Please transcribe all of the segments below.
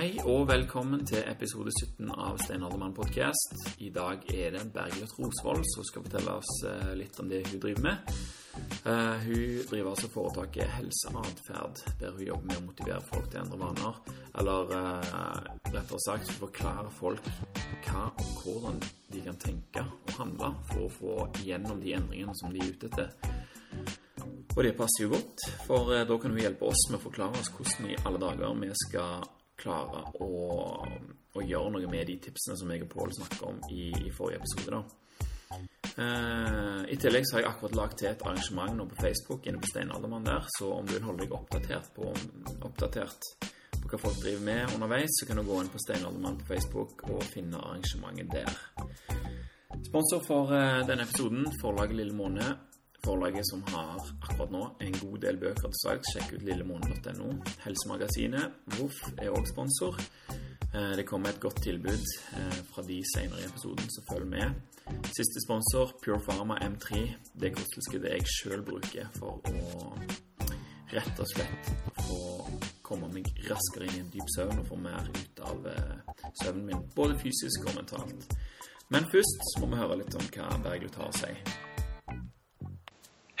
Hei og velkommen til episode 17 av Stein Aldermann podcast. I dag er det Bergljot Rosvold som skal fortelle oss eh, litt om det hun driver med. Uh, hun driver altså foretaket Helseatferd, der hun jobber med å motivere folk til å endre vaner. Eller uh, rettere sagt forklare folk hva og hvordan de kan tenke og handle for å få igjennom de endringene som de er ute etter. Og det passer jo godt, for da kan hun hjelpe oss med å forklare oss hvordan i alle dager vi skal klare å, å, gjøre noe med de tipsene som jeg og Pål snakket om i, i, forrige episode. Eh, I tillegg så har jeg akkurat lagt til et arrangement nå på Facebook inne på Steinaldermann der, så om du vil holde deg oppdatert på, oppdatert på hva folk driver med underveis, så kan du gå inn på Steinaldermann på Facebook og finne arrangementet der. Sponsor for eh, denne episoden, forlaget Lille Måne, Forlaget som har akkurat nå en god del bøker til salgs. Sjekk ut lillemånen.no. Helsemagasinet Voff er òg sponsor. Eh, det kommer et godt tilbud eh, fra de senere i episoden, så følg med. Siste sponsor, Pure Pharma M3. Det kosttilskuddet jeg sjøl bruker for å rett og slett få komme meg raskere inn i en dyp søvn og få mer ut av eh, søvnen min, både fysisk og mentalt. Men først må vi høre litt om hva Bergljot har å si.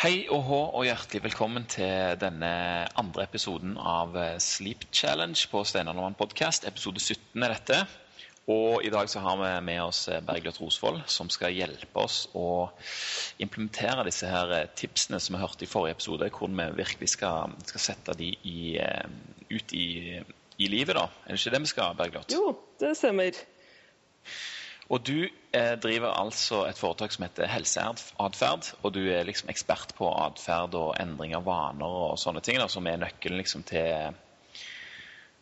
Hei og hå, og hjertelig velkommen til denne andre episoden av eh, Sleep Challenge på Steinar Normann podkast. Episode 17 er dette. Og i dag så har vi med oss eh, Bergljot Rosvold, som skal hjelpe oss å implementere disse her eh, tipsene som vi hørte i forrige episode, hvor vi virkelig skal, skal sette de i, ut i, i, livet. da. Er det ikke det vi skal, Bergljot? Jo, det stemmer. Og du eh, driver altså et foretak som heter Helseatferd, og du er liksom ekspert på atferd og endring av vaner og sånne ting, da, som er nøkkelen liksom til,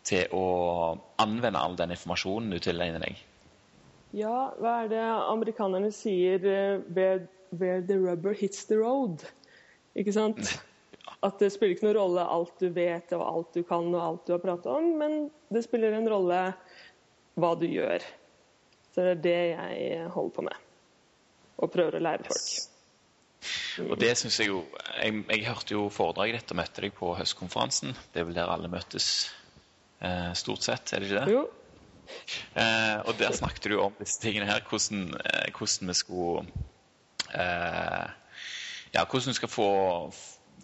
til å anvende all den informasjonen du tilegner deg. Ja, hva er det amerikanerne sier uh, where, where, the rubber hits the road'? Ikke sant? At det spiller ikke noen rolle alt du vet og alt du kan og alt du har pratet om, men det spiller en rolle hva du gjør. Så det er det jeg holder på med. Og prøver å lære folk. Yes. Og det synes Jeg jo, jeg, jeg hørte jo foredraget ditt og møtte deg på høstkonferansen. Det er vel der alle møtes eh, stort sett, er det ikke det? Jo. Eh, og der snakket du om disse tingene her, hvordan, eh, hvordan vi skulle eh, Ja, hvordan du skal få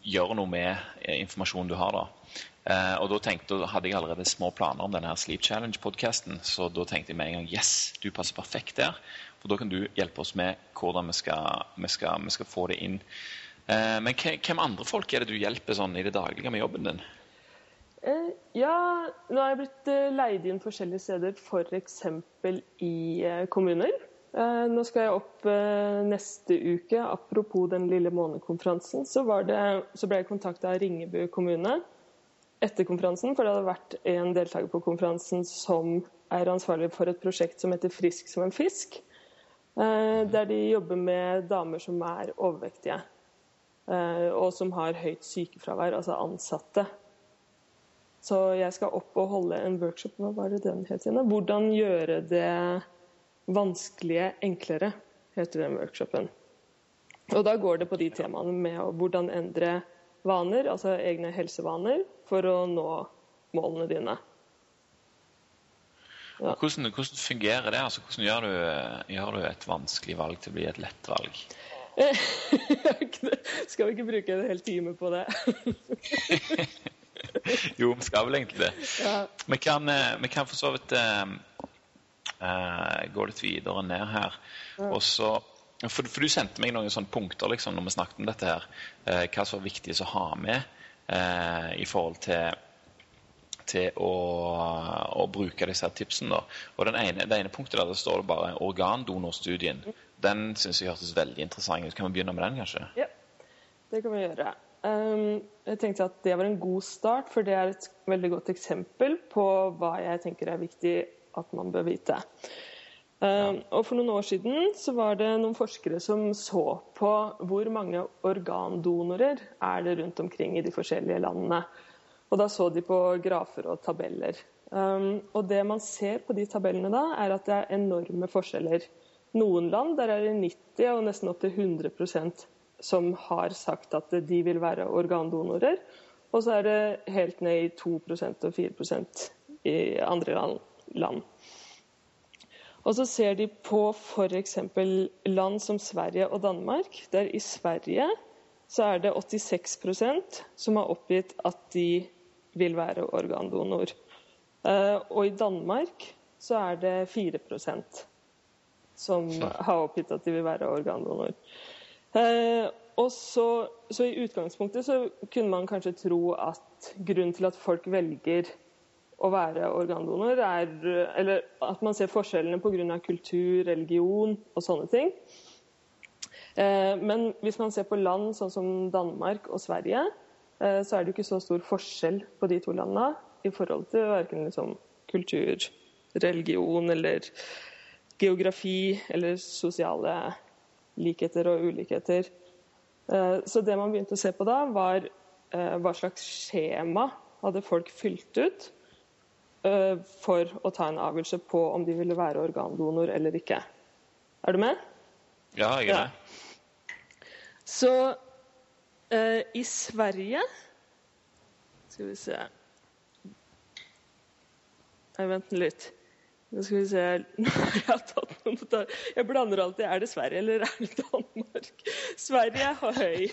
gjøre noe med informasjonen du har. da. Uh, og da tenkte, hadde jeg allerede små planer om denne her Sleep Challenge-podkasten, så da tenkte jeg med en gang yes, du passer perfekt der. For da kan du hjelpe oss med hvordan vi skal, vi skal, vi skal få det inn. Uh, men hvem andre folk er det du hjelper sånn i det daglige med jobben din? Uh, ja, nå har jeg blitt leid inn forskjellige steder, f.eks. For i kommuner. Nå skal jeg opp neste uke. Apropos den lille månekonferansen, så, så ble jeg kontakta av Ringebu kommune etter konferansen, for det hadde vært en deltaker på konferansen som er ansvarlig for et prosjekt som heter Frisk som en fisk. Eh, der de jobber med damer som er overvektige, eh, og som har høyt sykefravær, altså ansatte. Så jeg skal opp og holde en workshop. Hva var det den het igjen? Hvordan gjøre det vanskelige enklere, heter den workshopen. Og da går det på de temaene med hvordan endre vaner, altså egne helsevaner, for å nå målene dine. Ja. Hvordan, hvordan, fungerer det? Altså, hvordan gjør du, gjør du, et vanskelig valg til å bli et lett valg? skal vi ikke bruke en hel time på det? jo, vi skal vel egentlig det. Ja. Vi, kan, eh, vi kan for så vidt uh, gå litt videre ned her. Ja. Og så for, for, du sendte meg noen sånne punkter liksom, når vi snakket om dette. her, eh, Hva som var viktig å ha med eh, i forhold til, til å, å, bruke disse tipsene. Da. Og den ene, Det ene punktet der det står det bare 'organdonorstudien'. Den syns jeg hørtes veldig interessant ut. Kan vi begynne med den, kanskje? Ja, det kan vi gjøre. Um, jeg tenkte at det var en god start, for det er et veldig godt eksempel på hva jeg tenker er viktig at man bør vite. Ehm, og For noen år siden så var det noen forskere som så på hvor mange organdonorer er det rundt omkring i de forskjellige landene. Og Da så de på grafer og tabeller. Um, og Det man ser på de tabellene da, er at det er enorme forskjeller. Noen land der er det 90 og nesten opp til 100% som har sagt at de vil være organdonorer. Og så er det helt ned i 2% og 4% i andre land. Og så ser de på f.eks. land som Sverige og Danmark. Der i Sverige så er det 86% som har oppgitt at de vil være organdonor. Eh, og i Danmark så er det 4% som har oppgitt at de vil være organdonor. Eh, så, så, I utgangspunktet så kunne man kanskje tro at grunnen til at folk velger å være organdonor, er Eller at man ser forskjellene pga. kultur, religion og sånne ting. Eh, men hvis man ser på land sånn som Danmark og Sverige, eh, så er det ikke så stor forskjell på de to landene i forhold til verken liksom, kultur, religion eller geografi eller sosiale likheter og ulikheter. Eh, så det man begynte å se på da, var hva slags skjema hadde folk fylt ut for å ta en avgjørelse på om de ville være organdonor eller ikke. Er du med? Ja, jeg er med. Ja. Så uh, i Sverige Skal vi se Nei, vent litt. Nå skal vi se Jeg har tatt noen Jeg blander alltid. Er det Sverige eller er det Danmark? Sverige har høy.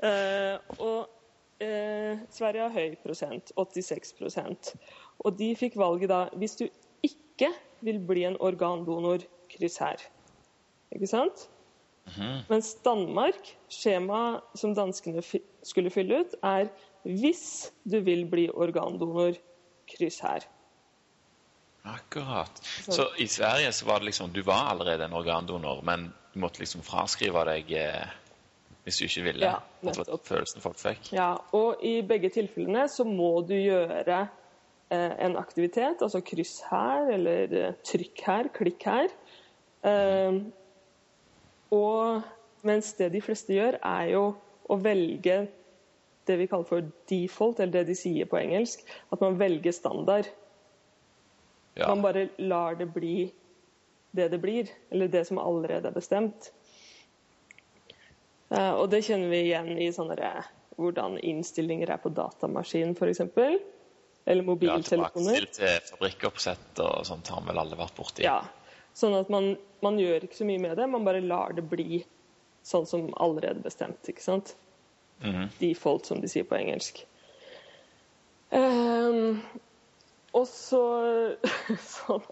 Uh, og uh, Sverige har høy prosent. 86% Og de fikk valget da Hvis du ikke vil bli en organdonor, kryss her. Ikke sant? Mm. Mens Danmark, skjemaet som danskene skulle fylle ut, er hvis du vil bli organdonor, kryss her. Akkurat. Så i Sverige så var det liksom Du var allerede en organdonor, men du måtte liksom fraskrive deg eh, hvis du ikke ville. Ja, var Følelsen folk fikk. Ja, og i begge tilfellene så må du gjøre eh, en aktivitet, altså kryss her, eller eh, trykk her, klikk her. Eh, og mens det de fleste gjør, er jo å velge det vi kaller for default, eller det de sier på engelsk, at man velger standard. Ja. Man bare lar det bli det det blir, eller det som allerede er bestemt. Uh, og det kjenner vi igjen i sånne hvordan innstillinger er på datamaskin, f.eks. Eller mobiltelefoner. Ja, til fabrikkoppsett og sånt har vel alle vært borti. Ja. Sånn at man, man, gjør ikke så mye med det, man bare lar det bli sånn som allerede bestemt. ikke sant? Mm -hmm. Default, som de sier på engelsk. Um, og så sånn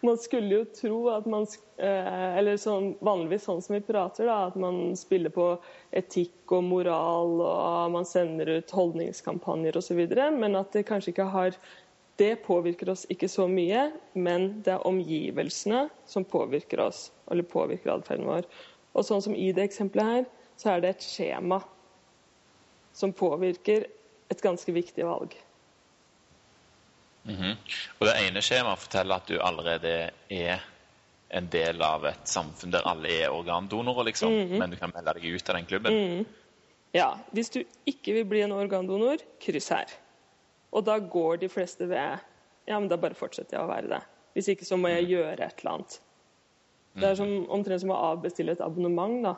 Man skulle jo tro at man eh, Eller sånn, vanligvis sånn som vi prater, da, at man spiller på etikk og moral, og man sender ut holdningskampanjer osv., men at det kanskje ikke har Det påvirker oss ikke så mye, men det er omgivelsene som påvirker oss, eller påvirker atferden vår. Og sånn som i det eksempelet her, så er det et skjema som påvirker et ganske viktig valg. Mm -hmm. Og Det ene skjemaet forteller at du allerede er en del av et samfunn der alle er organdonorer, liksom, mm -hmm. men du kan melde deg ut av den klubben. Mm. Ja. Hvis du ikke vil bli en organdonor, kryss her. Og da går de fleste ved Ja, men da bare fortsetter jeg å være det. Hvis ikke så må jeg mhm. gjøre et eller annet. Det er som, mhm. omtrent som å avbestille et abonnement, da.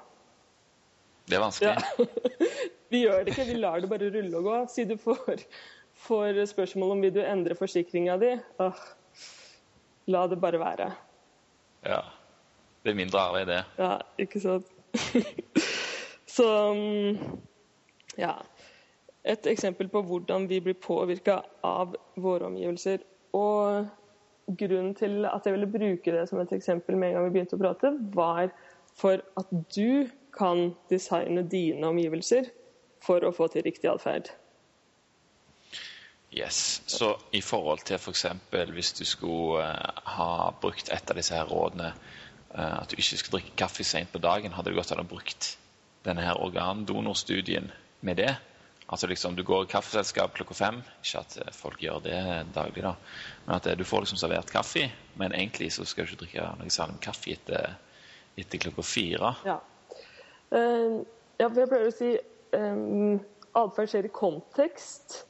Det er vanskelig. Ja. vi gjør det ikke, vi lar det bare rulle og gå. Si du får får spørsmål om vil du endre forsikringa di, åh, la det bare være. Ja. Det er mindre arbeid, det. Ja, ikke sant. Så ja. Et eksempel på hvordan vi blir påvirka av våre omgivelser. Og grunnen til at jeg ville bruke det som et eksempel med en gang vi begynte å prate, var for at du kan designe dine omgivelser for å få til riktig atferd. Yes. Så i forhold til f.eks. For hvis du skulle uh, ha brukt et av disse her rådene, uh, at du ikke skal drikke kaffe sent på dagen, hadde du godt ha brukt denne her organdonorstudien med det? Altså liksom, Du går i kaffeselskap klokka fem. Ikke at eh, folk gjør det daglig, da. Men at du får liksom servert kaffe, men egentlig så skal du ikke drikke noe særlig kaffe etter, etter klokka fire. Ja. Uh, ja, for jeg pleier å si um, atferd skjer i kontekst.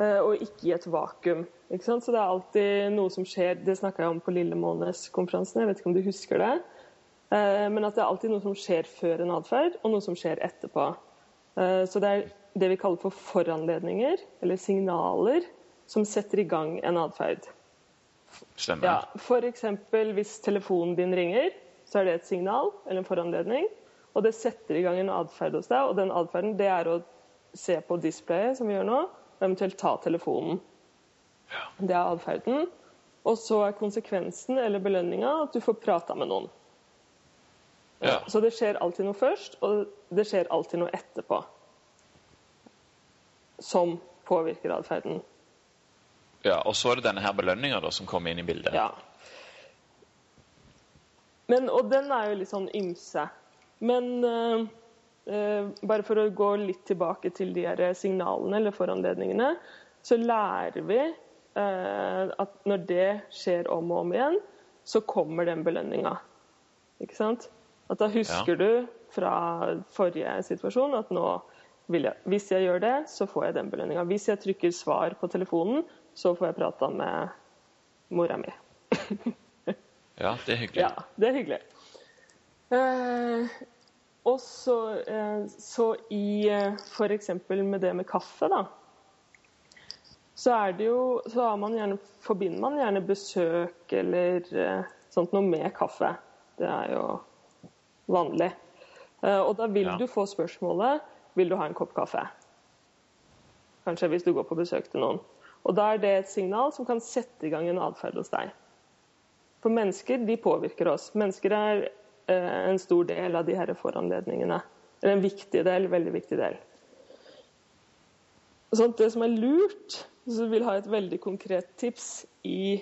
Eh, og ikke i et vakuum. Så det er alltid noe som skjer Det snakka jeg om på Lille Månes-konferansen, jeg vet ikke om du husker det. Eh, men at det er alltid noe som skjer før en atferd, og noe som skjer etterpå. Eh, så det er det vi kaller for foranledninger, eller signaler, som setter i gang en atferd. Stemmer. Ja, F.eks. hvis telefonen din ringer, så er det et signal eller en foranledning. Og det setter i gang en atferd hos deg, og den atferden det er å se på displayet, som vi gjør nå, eventuelt ta telefonen. Ja. Det er atferden. Og så er konsekvensen eller belønninga at du får prata med noen. Ja. Så det skjer alltid noe først, og det skjer alltid noe etterpå. Som påvirker atferden. ja. Og så er det denne her belønninga som kommer inn i bildet. Ja. Men, og den er jo litt sånn ymse. Men eh, bare for å gå litt tilbake til de her signalene eller foranledningene, så lærer vi eh, at når det skjer om og om igjen, så kommer den belønninga. Ikke sant? At da husker du fra forrige situasjon at nå vil jeg, hvis jeg gjør det, så får jeg den belønninga. Hvis jeg trykker svar på telefonen, så får jeg prata med mora mi. Ja, det er hyggelig. Ja, det er hyggelig. Eh, og så, eh, så i eh, f.eks. med det med kaffe, da. Så er det jo Så man gjerne, forbinder man gjerne besøk eller eh, sånt noe med kaffe. Det er jo vanlig. Og da vil Ja. du få spørsmålet vil du ha en kopp kaffe. Kanskje hvis du går på besøk til noen. Og da er det et signal som kan sette i gang en atferd hos deg. For mennesker de påvirker oss. Mennesker er en stor del av de her foranledningene. Eller en viktig del, veldig viktig del. Sånn det som er lurt, hvis du vil ha et veldig konkret tips i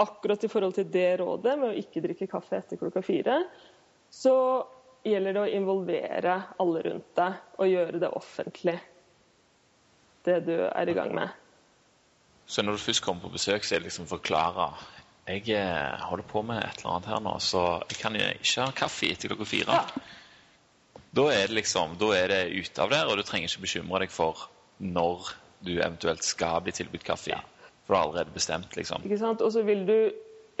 akkurat i forhold til det rådet med å ikke drikke kaffe etter klokka fire, så gjelder det å involvere alle rundt deg og gjøre det offentlig. Det du er i gang med. Så når du først kommer på besøk, så er det liksom forklare Jeg eh, holder på med et eller annet her nå, så jeg kan ikke ha kaffe etter klokka fire. Ja. Da er det liksom, da er det ute av der, og du trenger ikke bekymre deg for når du eventuelt skal bli tilbudt kaffe. For du har allerede bestemt, liksom. Ikke sant? Og så vil du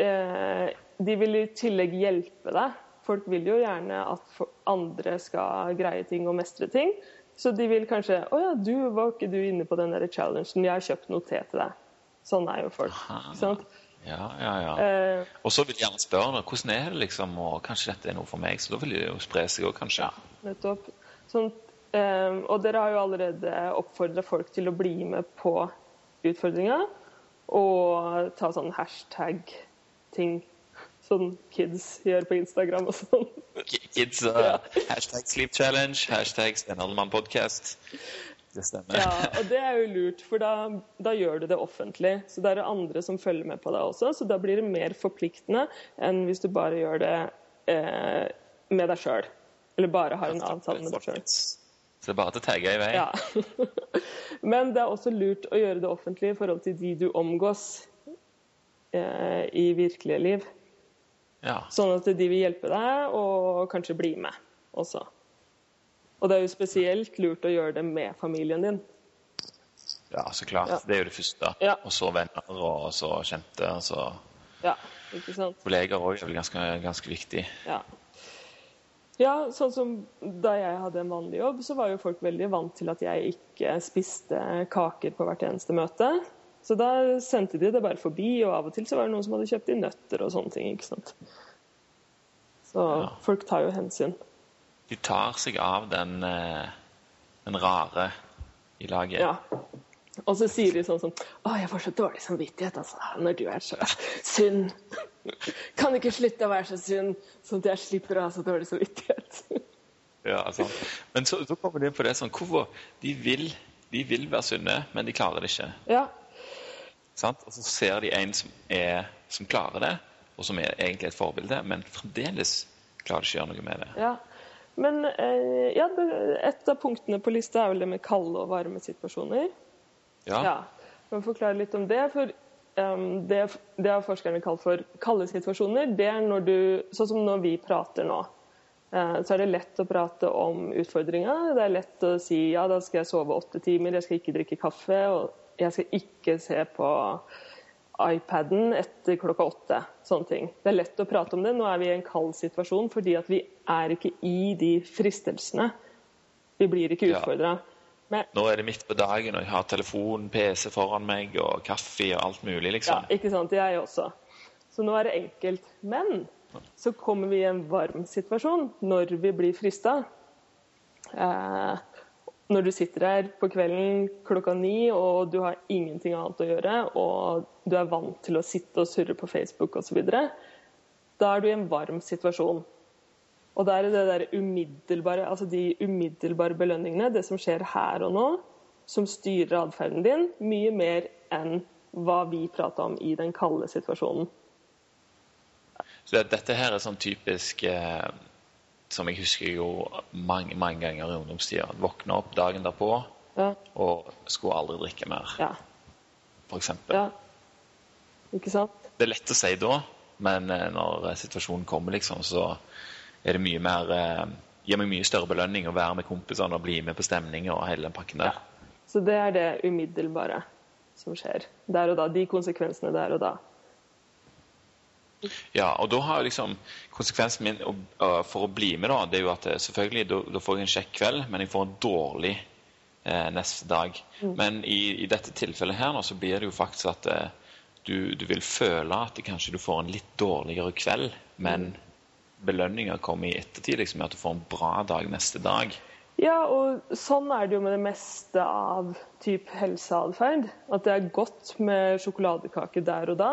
eh, De vil i tillegg hjelpe deg. Folk vil jo gjerne at andre skal greie ting og mestre ting. Så de vil kanskje 'Å ja, du var ikke du inne på den der challengen. Jeg har kjøpt noe te til deg.' Sånn er jo folk. Ikke sant? Ja, ja, ja. Eh, Og så vil de gjerne spørre deg, hvordan er det liksom, og kanskje dette er noe for meg. Så da vil de jo spre seg òg, kanskje. nettopp. Sånn, eh, og dere har jo allerede oppfordra folk til å bli med på utfordringa. Og ta sånn hashtag-ting. Sånn kids gjør på Instagram og sånn. Kids, uh, hashtag sleep challenge, hashtag Sten podcast. Det stemmer. Ja, og det er jo lurt, for da, da gjør du det offentlig. Så det er det andre som følger med på deg også, så da blir det mer forpliktende enn hvis du bare gjør det eh, med deg sjøl. Eller bare har en avtale med deg sjøl. Så det er bare til å tagge i vei. Ja. Men det er også lurt å gjøre det offentlig i forhold til de du omgås eh, i virkelige liv. Ja. Sånn at de vil hjelpe deg og kanskje bli med også. Og det er jo spesielt lurt å gjøre det med familien din. ja, så klart. Ja. Det er jo det første. Ja. Og så venner, og så kjente. Og så Ja, ikke sant? kolleger òg er vel ganske, ganske viktig. Ja. ja, sånn som da jeg hadde en vanlig jobb, så var jo folk veldig vant til at jeg ikke spiste kaker på hvert eneste møte. Så da sendte de det bare forbi, og av og til så var det noen som hadde kjøpt inn nøtter og sånne ting. ikke sant? Så Ja. folk tar jo hensyn. De tar seg av den, eh, den rare i laget. Ja. Og så sier de sånn som Å, jeg får så dårlig samvittighet, altså, når du er så sunn. Kan ikke slutte å være så sunn, sånn at jeg slipper å ha så dårlig samvittighet? Ja, altså. Men så, så kommer de inn på det sånn Hvorfor? De vil, de vil være sunne, men de klarer det ikke. Ja, Sant? Og så ser de en som, er, som klarer det, og som er egentlig et forbilde, men fremdeles klarer de ikke å gjøre noe med det. Ja, men eh, ja, et av punktene på lista er vel det med kalde og varme situasjoner. Ja, Ja, kan forklare litt om det. For um, det, det har forskerne kalt for kalde situasjoner. Det er når du, sånn som når vi prater nå. Eh, så er det lett å prate om utfordringa. Det er lett å si ja, da skal jeg sove åtte timer, jeg skal ikke drikke kaffe, og jeg skal ikke se på iPaden etter klokka åtte. Sånne ting. Det er lett å prate om det. Nå er vi i en kald situasjon fordi at vi er ikke i de fristelsene. Vi blir ikke Ja. utfordra. Men- Nå er det midt på dagen, og jeg har telefon, PC foran meg, og kaffe og alt mulig, Ja, liksom. ikke sant. Jeg også. Så nå er det enkelt. Men så kommer vi i en varm situasjon når vi blir frista. Eh, når du sitter her på kvelden klokka ni og du har ingenting annet å gjøre, og du er vant til å sitte og surre på Facebook osv., da er du i en varm situasjon. Og da er det der umiddelbare, altså de umiddelbare belønningene, det som skjer her og nå, som styrer atferden din, mye mer enn hva vi prata om i den kalde situasjonen. Så dette her er sånn typisk eh, som jeg husker jo mange, mange ganger i ungdomstida. Våkne opp dagen derpå Ja, og skulle aldri drikke mer, ja, f.eks. ja. Ikke sant? Det er lett å si da, men eh, når situasjonen kommer, liksom, så er det mye mer eh, Gir meg mye større belønning å være med kompisene og bli med på stemning og hele den pakken der. Så det er det umiddelbare som skjer der og da. De konsekvensene der og da. Ja, og da har liksom konsekvensen min for å bli med, da, det er jo at eh, selvfølgelig da, da får jeg en kjekk kveld, men jeg får en dårlig eh, neste dag. Men i, i dette tilfellet her nå, så blir det jo faktisk at eh, du, du vil føle at kanskje du får en litt dårligere kveld, men belønninga kommer i ettertid, liksom, at du får en bra dag neste dag. Ja, og sånn er det jo med det meste av typ helseatferd. At det er godt med sjokoladekake der og da,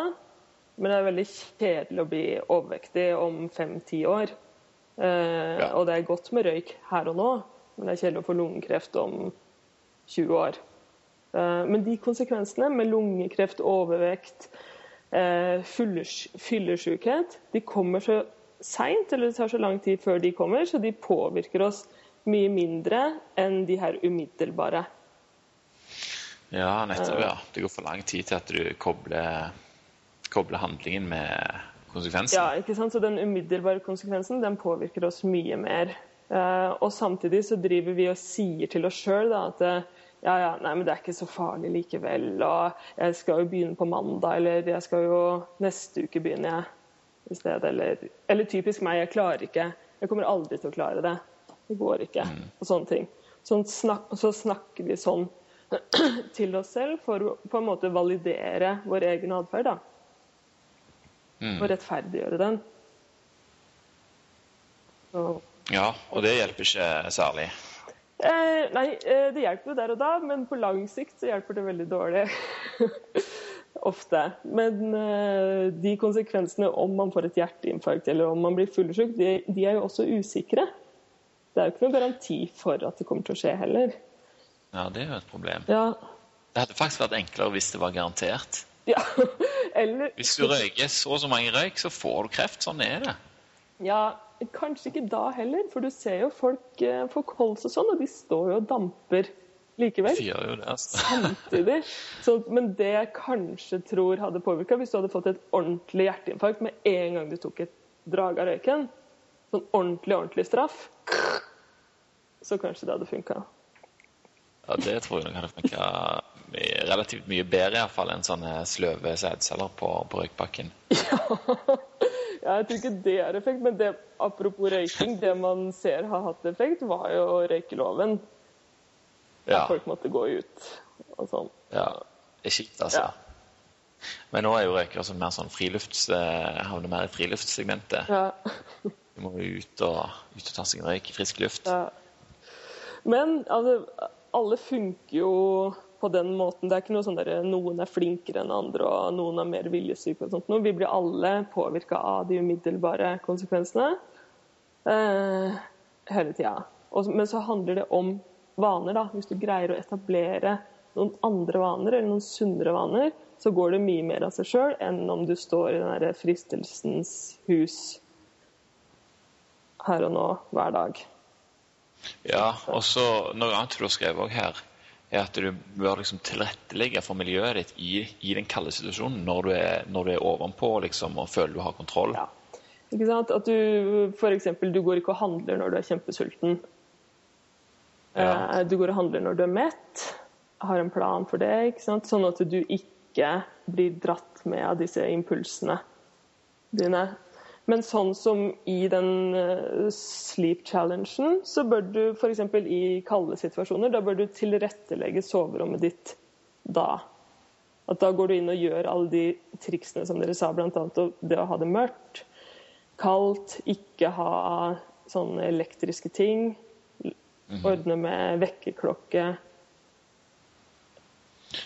men det er veldig kjedelig å bli overvektig om fem-ti år. Eh, Ja. Og det er godt med røyk her og nå, men det er kjedelig å få lungekreft om 20 år. Eh, men de konsekvensene med lungekreft, overvekt, eh, fyllesykhet, de kommer så seint, eller det tar så lang tid før de kommer, så de påvirker oss mye mindre enn de her umiddelbare. Ja, nettopp. ja. Det går for lang tid til at du kobler, kobler handlingen med konsekvensen. Ja, ikke sant? Så den umiddelbare konsekvensen den påvirker oss mye mer. Eh, og samtidig så driver vi og sier til oss sjøl at eh, ja, ja, nei, men det er ikke så farlig likevel. Og jeg skal jo begynne på mandag, eller jeg skal jo neste uke begynne jeg i stedet. Eller, eller typisk meg, jeg klarer ikke. Jeg kommer aldri til å klare det. Det går ikke. Og sånne ting. Sånn snak, så snakker vi sånn til oss selv for å på en måte validere vår egen atferd. Mm. Og rettferdiggjøre den. Så, Ja, og det hjelper ikke særlig. eh, nei, eh, det hjelper jo der og da, men på lang sikt så hjelper det veldig dårlig. Ofte. Men eh, de konsekvensene om man får et hjerteinfarkt eller om man blir fyllesyk, de, de er jo også usikre. Det er jo ikke noen garanti for at det kommer til å skje heller. Ja, det er jo et problem. Ja, Det hadde faktisk vært enklere hvis det var garantert. Ja. Eller Hvis du røyker så og så mange røyk, så får du kreft. Sånn er det. Ja, kanskje ikke da heller, for du ser jo folk eh, får kols og sånn, og de står jo og damper likevel. Det, altså. samtidig. Så, men det jeg kanskje tror hadde påvirka, hvis du hadde fått et ordentlig hjerteinfarkt med en gang du tok et drag av røyken, sånn ordentlig, ordentlig straff, så kanskje det hadde funka. Ja, det tror jeg nok hadde funka relativt mye bedre i hvert fall enn sånne sløve sædceller på, på røykbakken. Ja, jeg tror ikke det har effekt, men det, apropos røyking, det man ser har hatt effekt, var jo røykeloven. Der Ja, folk måtte gå ut og sånn. ja. Det er kjipt, altså. Ja. Men nå er jo røykere som mer sånn frilufts... eh, havner mer i friluftssegmentet. Ja. Du må jo ut og, ut og ta seg en røyk i frisk luft. Ja. Men altså, alle funker jo på den måten. Det er ikke noe sånn der noen er flinkere enn andre, og noen er mer viljesyke og sånt. Vi blir alle påvirka av de umiddelbare konsekvensene eh, hele tida. Men så handler det om vaner, da. Hvis du greier å etablere noen andre vaner, eller noen sunnere vaner, så går det mye mer av seg sjøl enn om du står i den der fristelsens hus her og nå hver dag. Ja, og så Noe annet du har skrevet også her, er at du bør liksom tilrettelegge for miljøet ditt i, i den kalde situasjonen når du er, når du er ovenpå liksom, og føler du har kontroll. Ja. Ikke sant? At du f.eks. du går ikke og handler når du er kjempesulten. Ja. Eh, Du går og handler når du er mett. Har en plan for det. ikke sant? Sånn at du ikke blir dratt med av disse impulsene dine. Men sånn som i den uh, sleep challengen, så bør du f.eks. i kalde situasjoner, da bør du tilrettelegge soverommet ditt da. At da går du inn og gjør alle de triksene som dere sa, bl.a. det å ha det mørkt, kaldt, ikke ha sånne elektriske ting. Mhm. Ordne med vekkerklokke.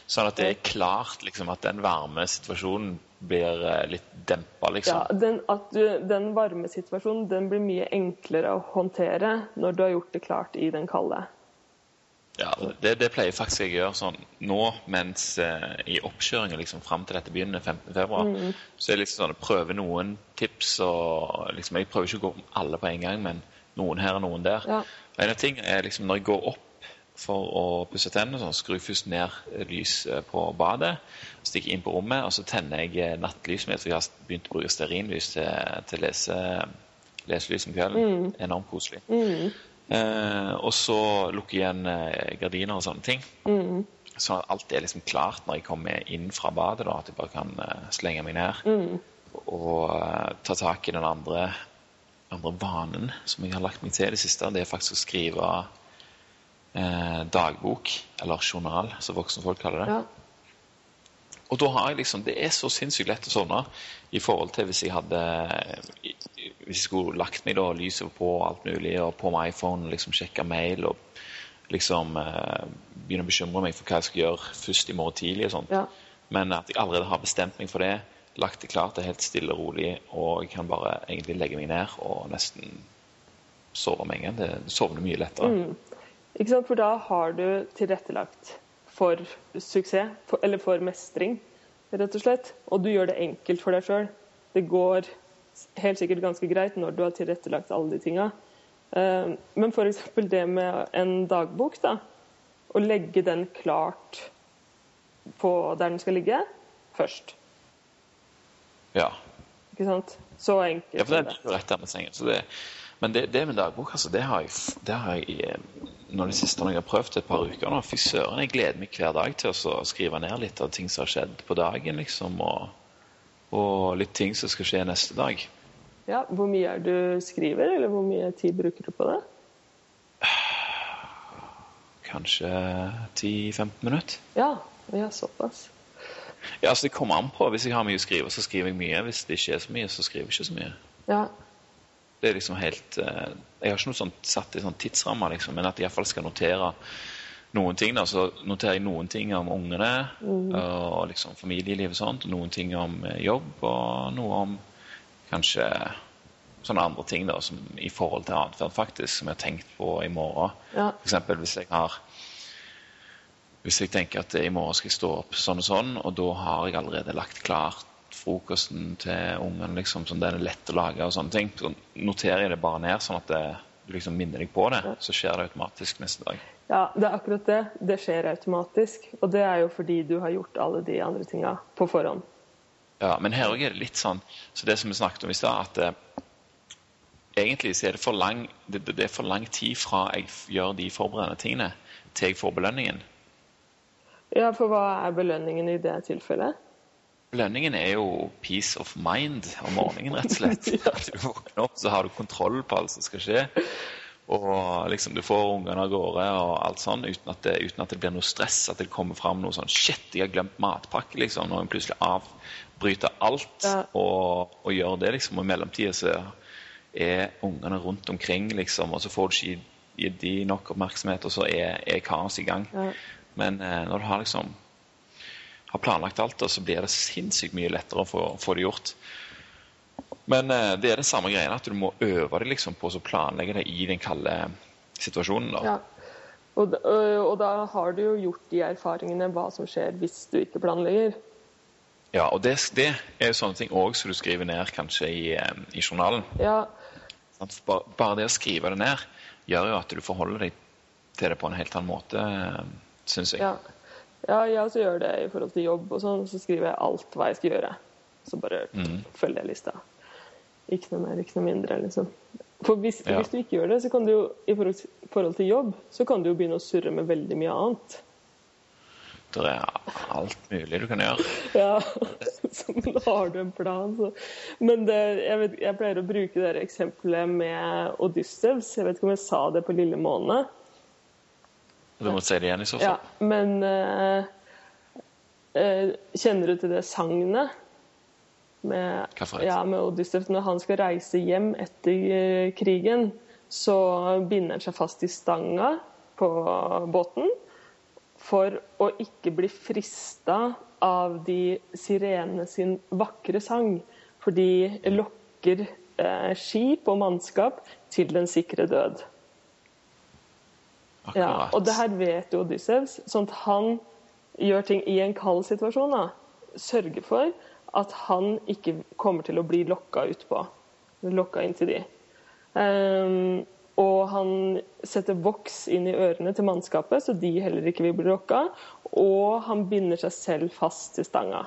Sånn at det er klart liksom, at den varme situasjonen blir eh, litt dempa, liksom? Ja, den, at du, den varme situasjonen den blir mye enklere å håndtere når du har gjort det klart i den kalde. Ja, det, det pleier faktisk jeg å gjøre sånn nå mens eh, i oppkjøringa liksom, fram til dette begynner 15.2. Mm. Så jeg liksom sånn, prøver noen tips og liksom, Jeg prøver ikke å gå alle på en gang, men noen her og noen der. Ja. En av tingene er liksom når jeg går opp for å pusse tennene, sånn, skrur først ned lys eh, på badet, stikker inn på rommet, og så tenner jeg eh, nattlys med, for jeg har begynt å bruke stearinlys til, til lese, leselys om kvelden. Mm. Enormt koselig. Mm. Eh, og så lukke igjen eh, gardiner og sånne ting. Mm. Så alt er liksom klart når jeg kommer inn fra badet, da, at jeg bare kan eh, slenge meg ned. Mm. Og eh, ta tak i den andre, andre, vanen som jeg har lagt meg til i det siste. Det er faktisk å skrive eh, dagbok, eller journal, som voksne folk kaller det. Ja. Og da har jeg liksom, Det er så sinnssykt lett å sovne i forhold til hvis jeg hadde hvis jeg skulle lagt meg da, lyset på og alt mulig, og på med iPhone liksom sjekke mail og liksom eh, begynne å bekymre meg for hva jeg skal gjøre først i morgen tidlig. og sånt. Ja. Men at jeg allerede har bestemt meg for det, lagt det klart, det er helt stille og rolig, og jeg kan bare egentlig legge meg ned og nesten sove med en gang. Det sovner mye lettere. Mm. Ikke sant, For da har du tilrettelagt for suksess, for, eller for mestring, rett og slett. Og du gjør det enkelt for deg sjøl. Det går helt sikkert ganske greit når du har tilrettelagt alle de tinga. Eh, men f.eks. det med en dagbok, da. Å legge den klart på der den skal ligge, først. Ja. Ikke sant? Så enkelt. Ja, for det er rett der med sengen. Så det, men det, det, med dagbok, altså, det har jeg, det har jeg eh, når de siste når jeg har prøvd et par uker nå. Fy søren, jeg gleder meg hver dag til å skrive ned litt av ting som har skjedd på dagen, liksom. og og litt ting som skal skje neste dag. Ja, Hvor mye er du skriver, eller hvor mye tid bruker du på det? Kanskje 10-15 minutter. Ja, ja, såpass. Ja, altså Det kommer an på. Hvis jeg har mye å skrive, så skriver jeg mye. Hvis det ikke er så mye, så skriver jeg ikke så mye. Ja. Det er liksom helt uh, Jeg har ikke noe sånt satt i sånn tidsramme, liksom, men at jeg iallfall skal notere noen ting. da, Så noterer jeg noen ting om ungene mm. og liksom familieliv og sånt. Noen ting om eh, jobb, og noe om kanskje sånne andre ting da, som i forhold til atferd, faktisk, som jeg har tenkt på i morgen. Ja. F.eks. hvis jeg har hvis jeg tenker at i morgen skal jeg stå opp sånn og sånn, og da har jeg allerede lagt klart frokosten til ungen, liksom, som den er lett å lage og sånne ting, så noterer jeg det bare ned, sånn at det, du liksom minner deg på det. Så skjer det automatisk neste dag. Ja, det er akkurat det. Det skjer automatisk. Og det er jo fordi du har gjort alle de andre tinga på forhånd. Ja, men her òg er det litt sånn så det som vi snakket om i stad, at eh, egentlig så er det for, lang, det, det er for lang tid fra jeg gjør de forberedende tingene, til jeg får belønningen. Ja, for hva er belønningen i det tilfellet? Belønningen er jo peace of mind om morgenen, rett og slett. ja. At du våkner opp, så har du kontroll på alt som skal skje. Og liksom du får ungene av gårde og alt sånn uten at, det, uten at, det, blir noe stress. At det kommer fram noe sånn Shit, jeg har glemt matpakke, liksom. Når en plutselig avbryter alt ja. og, og, gjør det, liksom. Og i mellomtida så er ungene rundt omkring, liksom. Og så får du ikke gitt de nok oppmerksomhet, og så er, er kaos i gang. Ja. Men eh, når du har liksom har planlagt alt, så blir det sinnssykt mye lettere å få, få det gjort. Men eh, det er den samme greiene, at du må øve deg liksom på å planlegge det i den kalde situasjonen. Da. Ja. Og, og, da har du jo gjort de erfaringene hva som skjer hvis du ikke planlegger. Ja, og det, det er jo sånne ting òg som du skriver ned kanskje i, i journalen. Ja. Bare, bare, det å skrive det ned gjør jo at du forholder deg til det på en helt annen måte, syns jeg. Ja. Ja, jeg også gjør det i forhold til jobb og sånn. Så skriver jeg alt hva jeg skal gjøre. Så bare mm. følger jeg lista. Ikke noe mer, ikke noe mindre, liksom. For hvis, ja. hvis, du ikke gjør det, så kan du jo i forhold til jobb, så kan du jo begynne å surre med veldig mye annet. Det er alt mulig du kan gjøre. Ja, så men har du en plan, så Men det, jeg, vet, jeg pleier å bruke det eksempelet med Odyssevs. Jeg vet ikke om jeg sa det på Lille måne. Du må se det igjen i så Ja, men eh, eh, Kjenner du til det sagnet? Med, ja, med Odysseus. Når han skal reise hjem etter eh, krigen, så binder han seg fast i stanga på båten for å ikke bli frista av de sirenene sin vakre sang. For de lokker eh, skip og mannskap til den sikre død. Ja, og det her vet jo Odysseus, sånn at han gjør ting i en kald situasjon. da. Sørger for at han ikke kommer til å bli lokka utpå. Lokka inn til de. Um, og han setter voks inn i ørene til mannskapet, så de heller ikke vil bli lokka. Og han binder seg selv fast til stanga.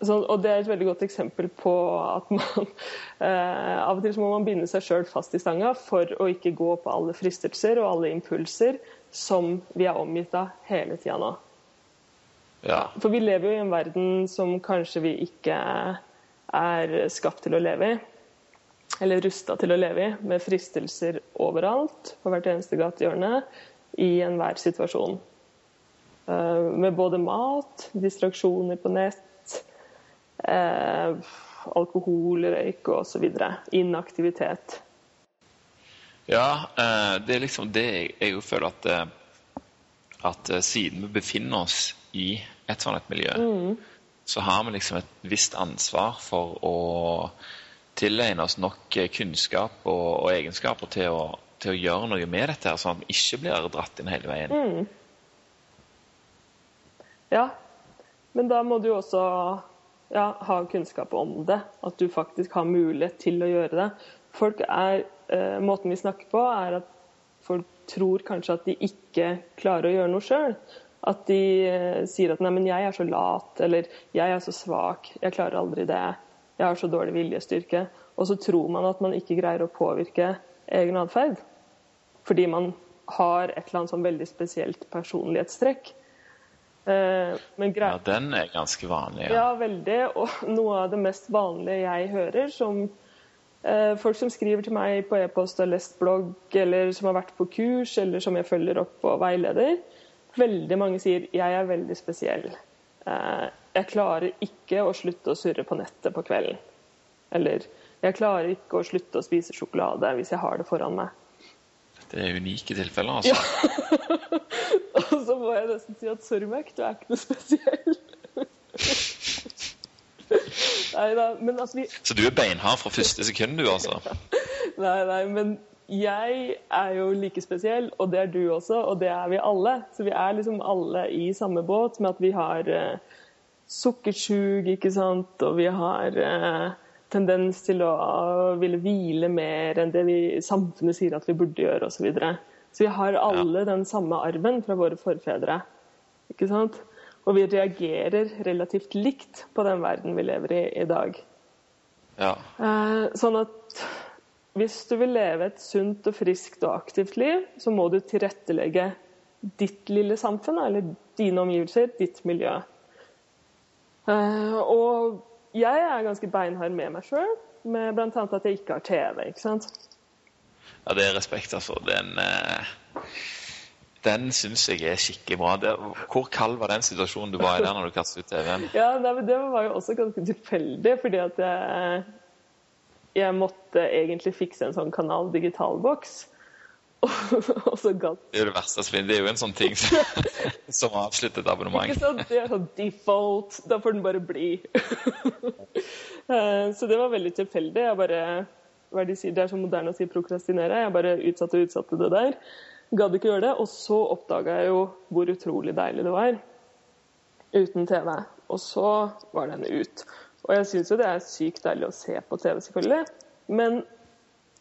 Sånn, og Det er et veldig godt eksempel på at man eh, av og til må man binde seg sjøl fast i stanga for å ikke gå på alle fristelser og alle impulser som vi er omgitt av hele tida nå. Ja. For vi lever jo i en verden som kanskje vi ikke er skapt til å leve i. Eller rusta til å leve i, med fristelser overalt, på hvert eneste gatehjørne, i enhver situasjon. Eh, Med både mat, distraksjoner på nett, eh, alkohol, røyk osv. Inaktivitet. Ja, eh, det er liksom det jeg, jeg jo føler at eh, At eh, siden vi befinner oss i et sånt et miljø, så har vi liksom et visst ansvar for å tilegne oss nok eh, kunnskap og, og egenskaper til å, til å gjøre noe med dette, sånn at vi ikke blir dratt inn hele veien. Ja, men da må du jo også ja, ha kunnskap om det. At du faktisk har mulighet til å gjøre det. Folk er, eh, måten vi snakker på, er at folk tror kanskje at de ikke klarer å gjøre noe sjøl. At de eh, sier at 'nei, men jeg er så lat', eller 'jeg er så svak', 'jeg klarer aldri det', 'jeg har så dårlig viljestyrke'. Og så tror man at man ikke greier å påvirke egen atferd. Fordi man har et eller annet sånn veldig spesielt personlighetstrekk. Eh, Men Ja, den er ganske vanlig. Ja. ja, veldig. Og noe av det mest vanlige jeg hører, som eh, folk som skriver til meg på e-post og lest blogg, eller som har vært på kurs, eller som jeg følger opp og veileder, veldig mange sier 'jeg er veldig spesiell'. Eh, 'Jeg klarer ikke å slutte å surre på nettet på kvelden'. Eller 'jeg klarer ikke å slutte å spise sjokolade hvis jeg har det foran meg'. Det er unike tilfeller, altså. Og så må jeg nesten si at sorry, Mac, du er ikke noe spesiell. Nei da, men altså vi Så du er beinhard fra første sekund, du, altså. Nei, nei, men jeg er jo like spesiell, og det er du også, og det er vi alle. Så vi er liksom alle i samme båt med at vi har eh, sukkersug, ikke sant, og vi har eh, tendens til å ville hvile mer enn det vi, samfunnet sier at vi burde gjøre, osv. Så, videre. så vi har alle den samme arven fra våre forfedre. Ikke sant? Og vi reagerer relativt likt på den verden vi lever i i dag. Ja. Eh, sånn at hvis du vil leve et sunt og friskt og aktivt liv, så må du tilrettelegge ditt lille samfunn, eller dine omgivelser, ditt miljø. Eh, og jeg er ganske beinhard med meg sjøl, med bl.a. at jeg ikke har TV. ikke sant? ja, det er respekt, altså. Den, eh, den syns jeg er skikkelig bra. Det, hvor kald var den situasjonen du var i der når du kastet ut TV-en? Ja, Det var jo også ganske tilfeldig, fordi at jeg, jeg måtte egentlig fikse en sånn Kanal Digital-boks. og så gadd Det er det verste finnes. Det er jo en sånn ting som, som avsluttet et abonnement. Ikke sant? Det er sånn default. Da får den bare bli. Eh, så det var veldig tilfeldig. Jeg bare, hva de sier? det er så moderne å si prokrastinere. Jeg bare utsatte og utsatte det der. Gadd ikke gjøre det. Og så oppdaga jeg jo hvor utrolig deilig det var uten TV. Og så var den ut. Og jeg syns jo det er sykt deilig å se på TV, selvfølgelig. Men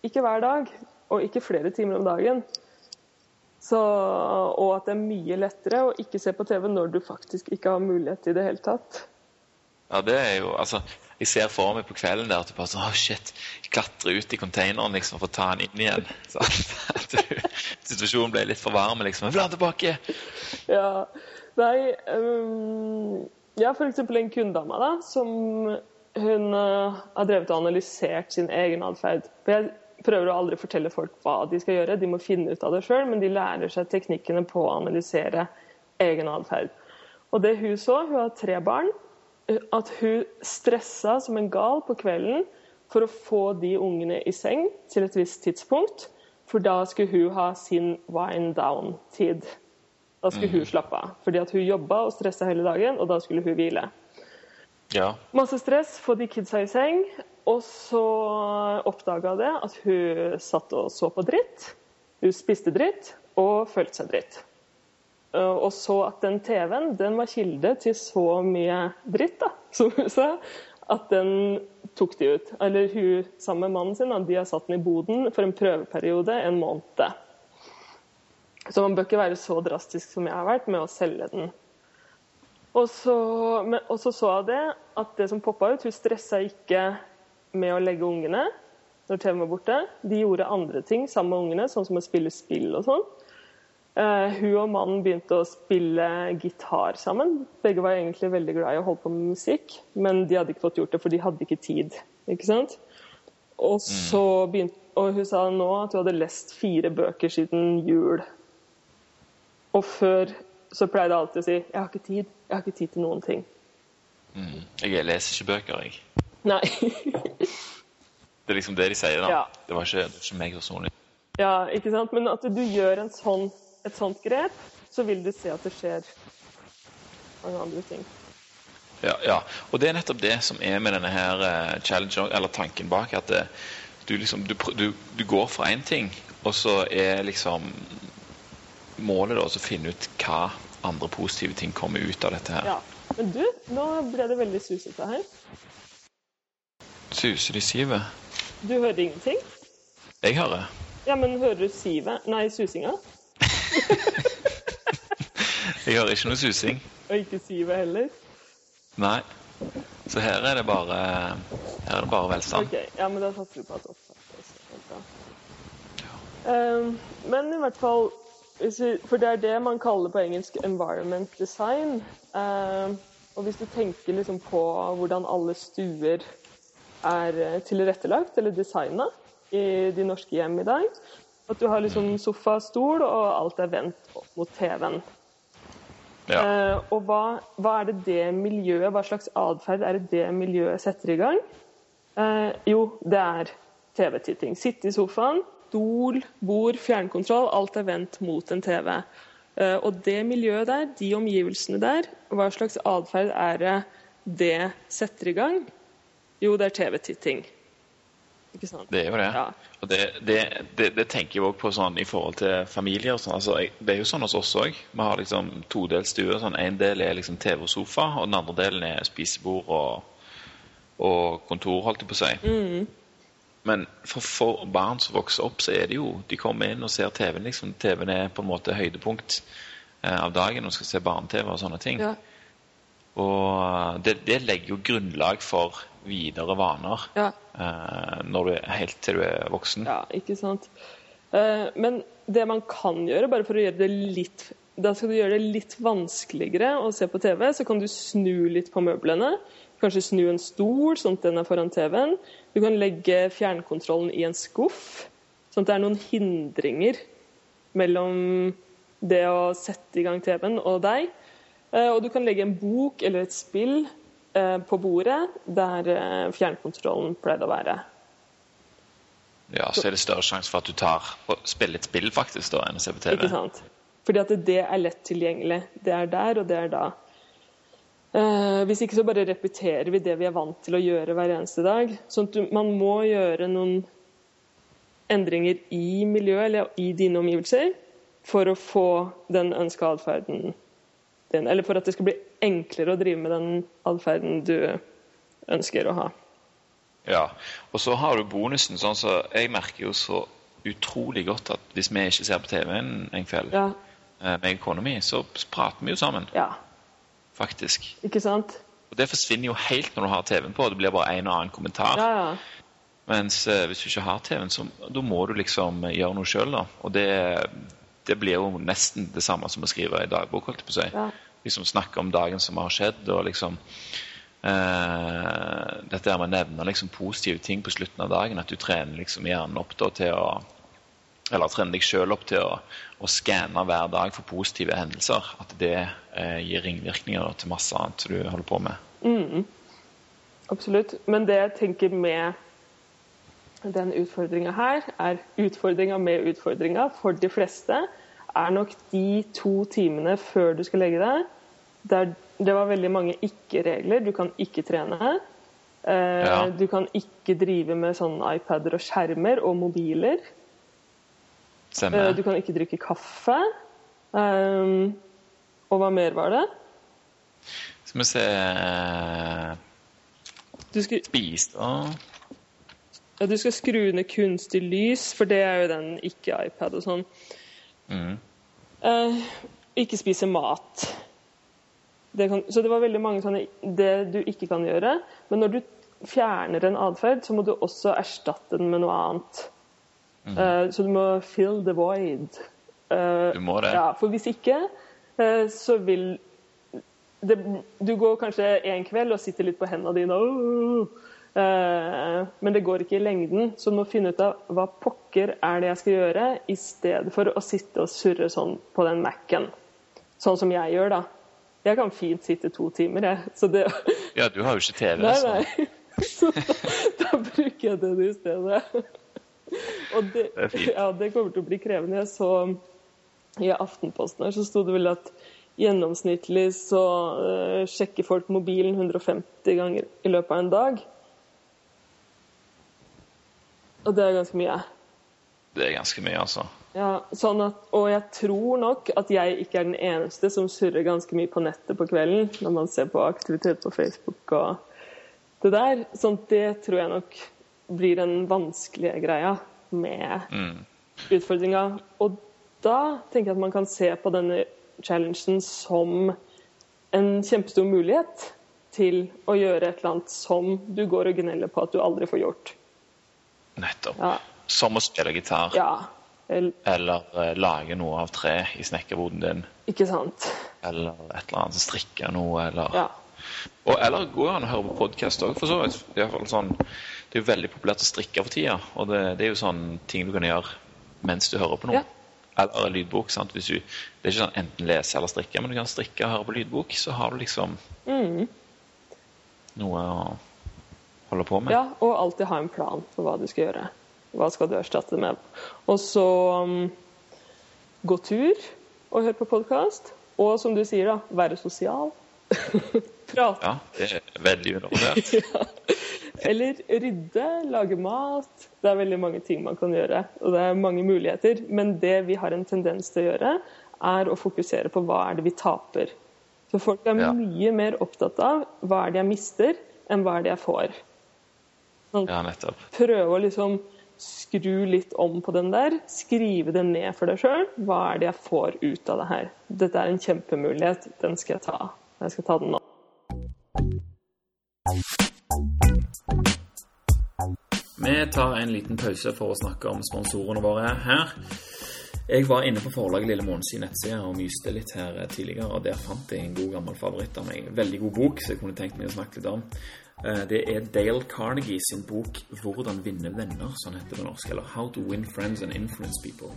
ikke hver dag. Og ikke flere timer om dagen. Så, og at det er mye lettere å ikke se på TV når du faktisk ikke har mulighet i det hele tatt. Ja, det er jo, altså, Jeg ser for meg på kvelden der at du bare sånn, oh shit, klatrer ut i containeren liksom for å ta den inn igjen. Så, at du, situasjonen ble litt for varm. liksom. Jeg vil ha den tilbake! Ja. Nei um, Ja, for eksempel en kunde av meg, da, som hun uh, har drevet og analysert sin egen atferd. For jeg prøver å aldri fortelle folk hva de skal gjøre, de må finne ut av det sjøl, men de lærer seg teknikkene på å analysere egen atferd. Og det hun så, hun har tre barn, at hun stressa som en gal på kvelden for å få de ungene i seng til et visst tidspunkt. For da skulle hun ha sin wind down-tid. Da skulle hun slappe av. Fordi at hun jobba og stressa hele dagen, og da skulle hun hvile. Ja. Masse stress, få de kidsa i seng. Og så oppdaga det at hun satt og så på dritt. Hun spiste dritt og følte seg dritt. Uh, Og så at den TV-en den var kilde til så mye dritt, da, som hun sa, at den tok de ut. Eller hun sammen med mannen sin, da, de har satt den i boden for en prøveperiode en måned. Så man bør ikke være så drastisk som jeg har vært med å selge den. Og så, men, og så så jeg det, at det som poppa ut Hun stressa ikke med å legge ungene når TV-en var borte. De gjorde andre ting sammen med ungene, sånn som å spille spill og sånn. Uh, hun og mannen begynte å spille gitar sammen. Begge var egentlig veldig glad i å holde på med musikk, men de hadde ikke fått gjort det, for de hadde ikke tid. ikke sant? Og så begynte, og hun sa nå at hun hadde lest fire bøker siden jul. Og før så pleide jeg alltid å si 'jeg har ikke tid', jeg har ikke tid til noen ting. Mm. Jeg leser ikke bøker, jeg. Nei. Det er liksom det de sier, da. Ja. Det var ikke, det var ikke meg personlig. ja, ikke sant? Men at du gjør en sånn, et sånt grep, så vil du se at det skjer mange andre ting. Ja, ja. Og det er nettopp det som er med denne her eh, challenge, eller tanken bak. At det, du liksom du, du, du går for én ting, og så er liksom målet da å finne ut hva andre positive ting kommer ut av dette her. Ja. Men du, nå ble det veldig susete her. Suser de sivet? Du hører ingenting? Jeg hører. Ja, men hører du sivet? Nei, susinga? Jeg hører ikke noe susing. Og ikke sivet heller? Nei. Så her er det bare Her er det bare velstand. Ok, ja, men da satser vi på at opptaket også er bra. Ehm, men i hvert fall vi, For det er det man kaller på engelsk 'environment design'. Um, og hvis du tenker liksom på hvordan alle stuer er eh, tilrettelagt eller designa i de norske hjem i dag At du har liksom sofa, stol, og alt er vendt opp mot TV-en. Ja. Eh, og hva, hva er det det miljøet, hva slags atferd er det det miljøet setter i gang? Eh, jo, det er TV-titting. Sitte i sofaen, stol, bord, fjernkontroll, alt er vendt mot en TV. Eh, og det miljøet der, de omgivelsene der, hva slags atferd er det det setter i gang? Jo, det er TV-titting. Ikke sant? Det er jo det. Ja. Og det, det, det, det tenker jeg òg på sånn i forhold til familier. Sånn. Altså, det er jo sånn hos oss òg. Vi har liksom todelt stue. Sånn, en del er liksom TV og sofa, og den andre delen er spisebord og, og kontor, holdt jeg på å si. Men for, for barn som vokser opp, så er det jo De kommer inn og ser TV-en. liksom. TV-en er på en måte høydepunkt eh, av dagen og skal se barne-TV og sånne ting. Ja. Og det, det legger jo grunnlag for videre vaner Ja. eh, når du er helt til du er voksen. Ja, ikke sant. Eh, Men det man kan gjøre, bare for å gjøre det litt Da skal du gjøre det litt vanskeligere å se på TV, så kan du snu litt på møblene. Kanskje snu en stol, sånn at den er foran TV-en. Du kan legge fjernkontrollen i en skuff, sånn at det er noen hindringer mellom det å sette i gang TV-en og deg. Eh, Og du kan legge en bok eller et spill på bordet der eh, fjernkontrollen pleide å være. Ja, Så er det større sjanse for at du tar og spiller et spill faktisk da, enn å se på TV. Ikke sant? Fordi at det er lett tilgjengelig. Det er der, og det er da. Eh, hvis ikke så bare repeterer vi det vi er vant til å gjøre hver eneste dag. Sånn at man må gjøre noen endringer i miljøet eller i dine omgivelser for å få den ønska atferden din. Eller for at det skal bli enklere å drive med den atferden du ønsker å ha. Ja, Og så har du bonusen. sånn så Jeg merker jo så utrolig godt at hvis vi ikke ser på TV en, en kveld, Ja, eh, meg og kona mi, så prater vi jo sammen, ja. faktisk. Ikke sant? Og Det forsvinner jo helt når du har TV-en på. Det blir bare en og annen kommentar. Ja, ja. Mens eh, hvis du ikke har TV-en, så da må du liksom gjøre noe sjøl, da. Og det, det blir jo nesten det samme som å skrive i dagbok, holdt jeg på å si. Ja. Liksom snakke om dagen som har skjedd, og liksom eh, Dette her med å nevne liksom positive ting på slutten av dagen. At du trener liksom hjernen opp da til å Eller trener deg sjøl opp til å, å skanne hver dag for positive hendelser. At det eh, gir ringvirkninger da, til masse annet du holder på med. Absolutt. Men det jeg tenker med den utfordringa her, er utfordringa med utfordringa for de fleste, er nok de to timene før du skal legge deg. Der det var veldig mange ikke-regler. Du kan ikke trene. Eh, Ja. Du kan ikke drive med sånne iPader og skjermer og mobiler. Eh, Du kan ikke drikke kaffe. Um, og hva mer var det? Skal vi se eh, Du skal, Spise og ja, du skal skru ned kunstig lys, for det er jo den ikke-iPad og sånn. Mm. Eh, ikke spise mat. Det kan, så det var veldig mange sånne det du ikke kan gjøre. Men når du fjerner en atferd, så må du også erstatte den med noe annet. Eh, så du må fill the void. Eh, Du må det. Ja, for hvis ikke, eh, så vil det, Du går kanskje en kveld og sitter litt på hendene dine, «Åh!» Eh, men det går ikke i lengden. Så du må finne ut av hva pokker er det jeg skal gjøre, i stedet for å sitte og surre sånn på den Mac-en. Sånn som jeg gjør, da. Jeg kan fint sitte to timer, jeg. Så det Ja, du har jo ikke TV, Nei, nei. Så da, da bruker jeg den i stedet. Og det, Det ja, det kommer til å bli krevende. Jeg så i Aftenposten her så sto det vel at gjennomsnittlig så uh, sjekker folk mobilen 150 ganger i løpet av en dag. Og det er ganske mye. det er ganske mye, altså. Ja, sånn at, og jeg tror nok at jeg ikke er den eneste som surrer ganske mye på nettet på kvelden når man ser på aktivitet på Facebook og det der. Sånn at det tror jeg nok blir den vanskelige greia med Mm. utfordringa. Og da tenker jeg at man kan se på denne challengen som en kjempestor mulighet til å gjøre et eller annet som du går og gneller på at du aldri får gjort. Nettopp. Ja. Som å spille gitar. ja. El- Eller uh, lage noe av tre i snekkerboden din. Ikke sant? Eller et eller annet, strikke noe, eller Ja. Og, Eller gå an å høre på podkast òg, for så vidt. Det er, sånn, det er jo veldig populært å strikke for tida. Og det, det er jo sånn ting du kan gjøre mens du hører på noe. Ja. Eller lydbok. sant? Du, det er ikke sånn enten lese eller strikke, men du kan strikke og høre på lydbok. Så har du liksom Mm. noe å holde på med. Ja, og alltid ha en plan for hva du skal gjøre. Hva skal du erstatte det med? Og så um, gå tur og høre på podkast. Og som du sier, da, være sosial. Prate. Ja, det er veldig undervurdert. Eller rydde, lage mat. Det er veldig mange ting man kan gjøre. Og det er mange muligheter. Men det vi har en tendens til å gjøre, er å fokusere på hva er det vi taper. Så folk er Ja. mye mer opptatt av hva er det jeg mister, enn hva er det jeg får. Ja, nettopp. prøve å liksom skru litt om på den der. Skrive det ned for deg sjøl. Hva er det jeg får ut av det her? Dette er en kjempemulighet. Den skal jeg ta. Jeg skal ta den nå. Vi tar en liten pause for å snakke om sponsorene våre her. Jeg var inne på forlaget Lille Månes nettside og myste litt her tidligere, og der fant jeg en god gammel favoritt av meg. Veldig god bok, så jeg kunne tenkt meg å snakke litt om. Eh, Det er Dale Carnegie sin bok 'Hvordan vinne venner', sånn heter på norsk. Eller 'How to win friends and influence people'.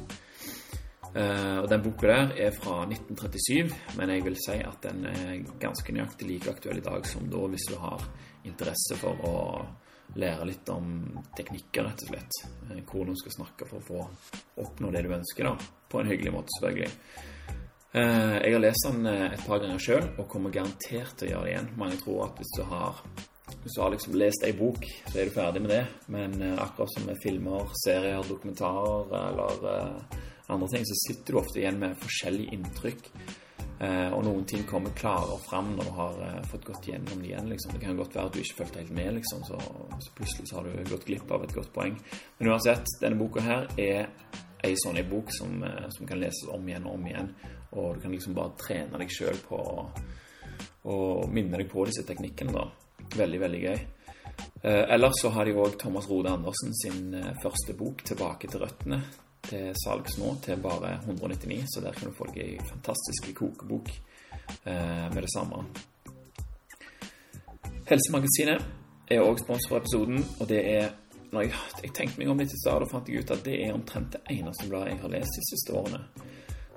Eh, og Den boka der er fra 1937, men jeg vil si at den er ganske nøyaktig like aktuell i dag som da, hvis du har interesse for å lære litt om teknikker, rett og slett. Eh, Hvordan du skal snakke for å få oppnå det du ønsker, da. På en hyggelig måte, selvfølgelig. Jeg har lest den et par ganger sjøl, og kommer garantert til å gjøre det igjen. Mange tror at hvis du har hvis du har liksom lest ei bok, så er du ferdig med det. Men eh, akkurat som med filmer, serier, dokumentarer eller eh, andre ting, så sitter du ofte igjen med forskjellige inntrykk. Eh, og noen ting kommer klarere fram når du har fått gått gjennom det igjen. Liksom. Det kan godt være at du ikke fulgte helt med, liksom, så, så plutselig så har du gått glipp av et godt poeng. Men uansett, denne boka her er ei sånn ei bok som, som kan leses om igjen og om igjen. Og du kan liksom bare trene deg sjøl på å minne deg på disse teknikkene, da. Veldig, veldig gøy. Eh, ellers så har de òg Thomas Rode Andersen sin eh, første bok, 'Tilbake til røttene', til salgs nå til bare 199, så der kan du få deg ei fantastisk kokebok eh, med det samme. Helsemagasinet er òg sponsor for episoden, og det er når jeg, jeg tenkte meg om litt i stad, fant jeg ut at det er omtrent det eneste bladet jeg har lest de siste årene.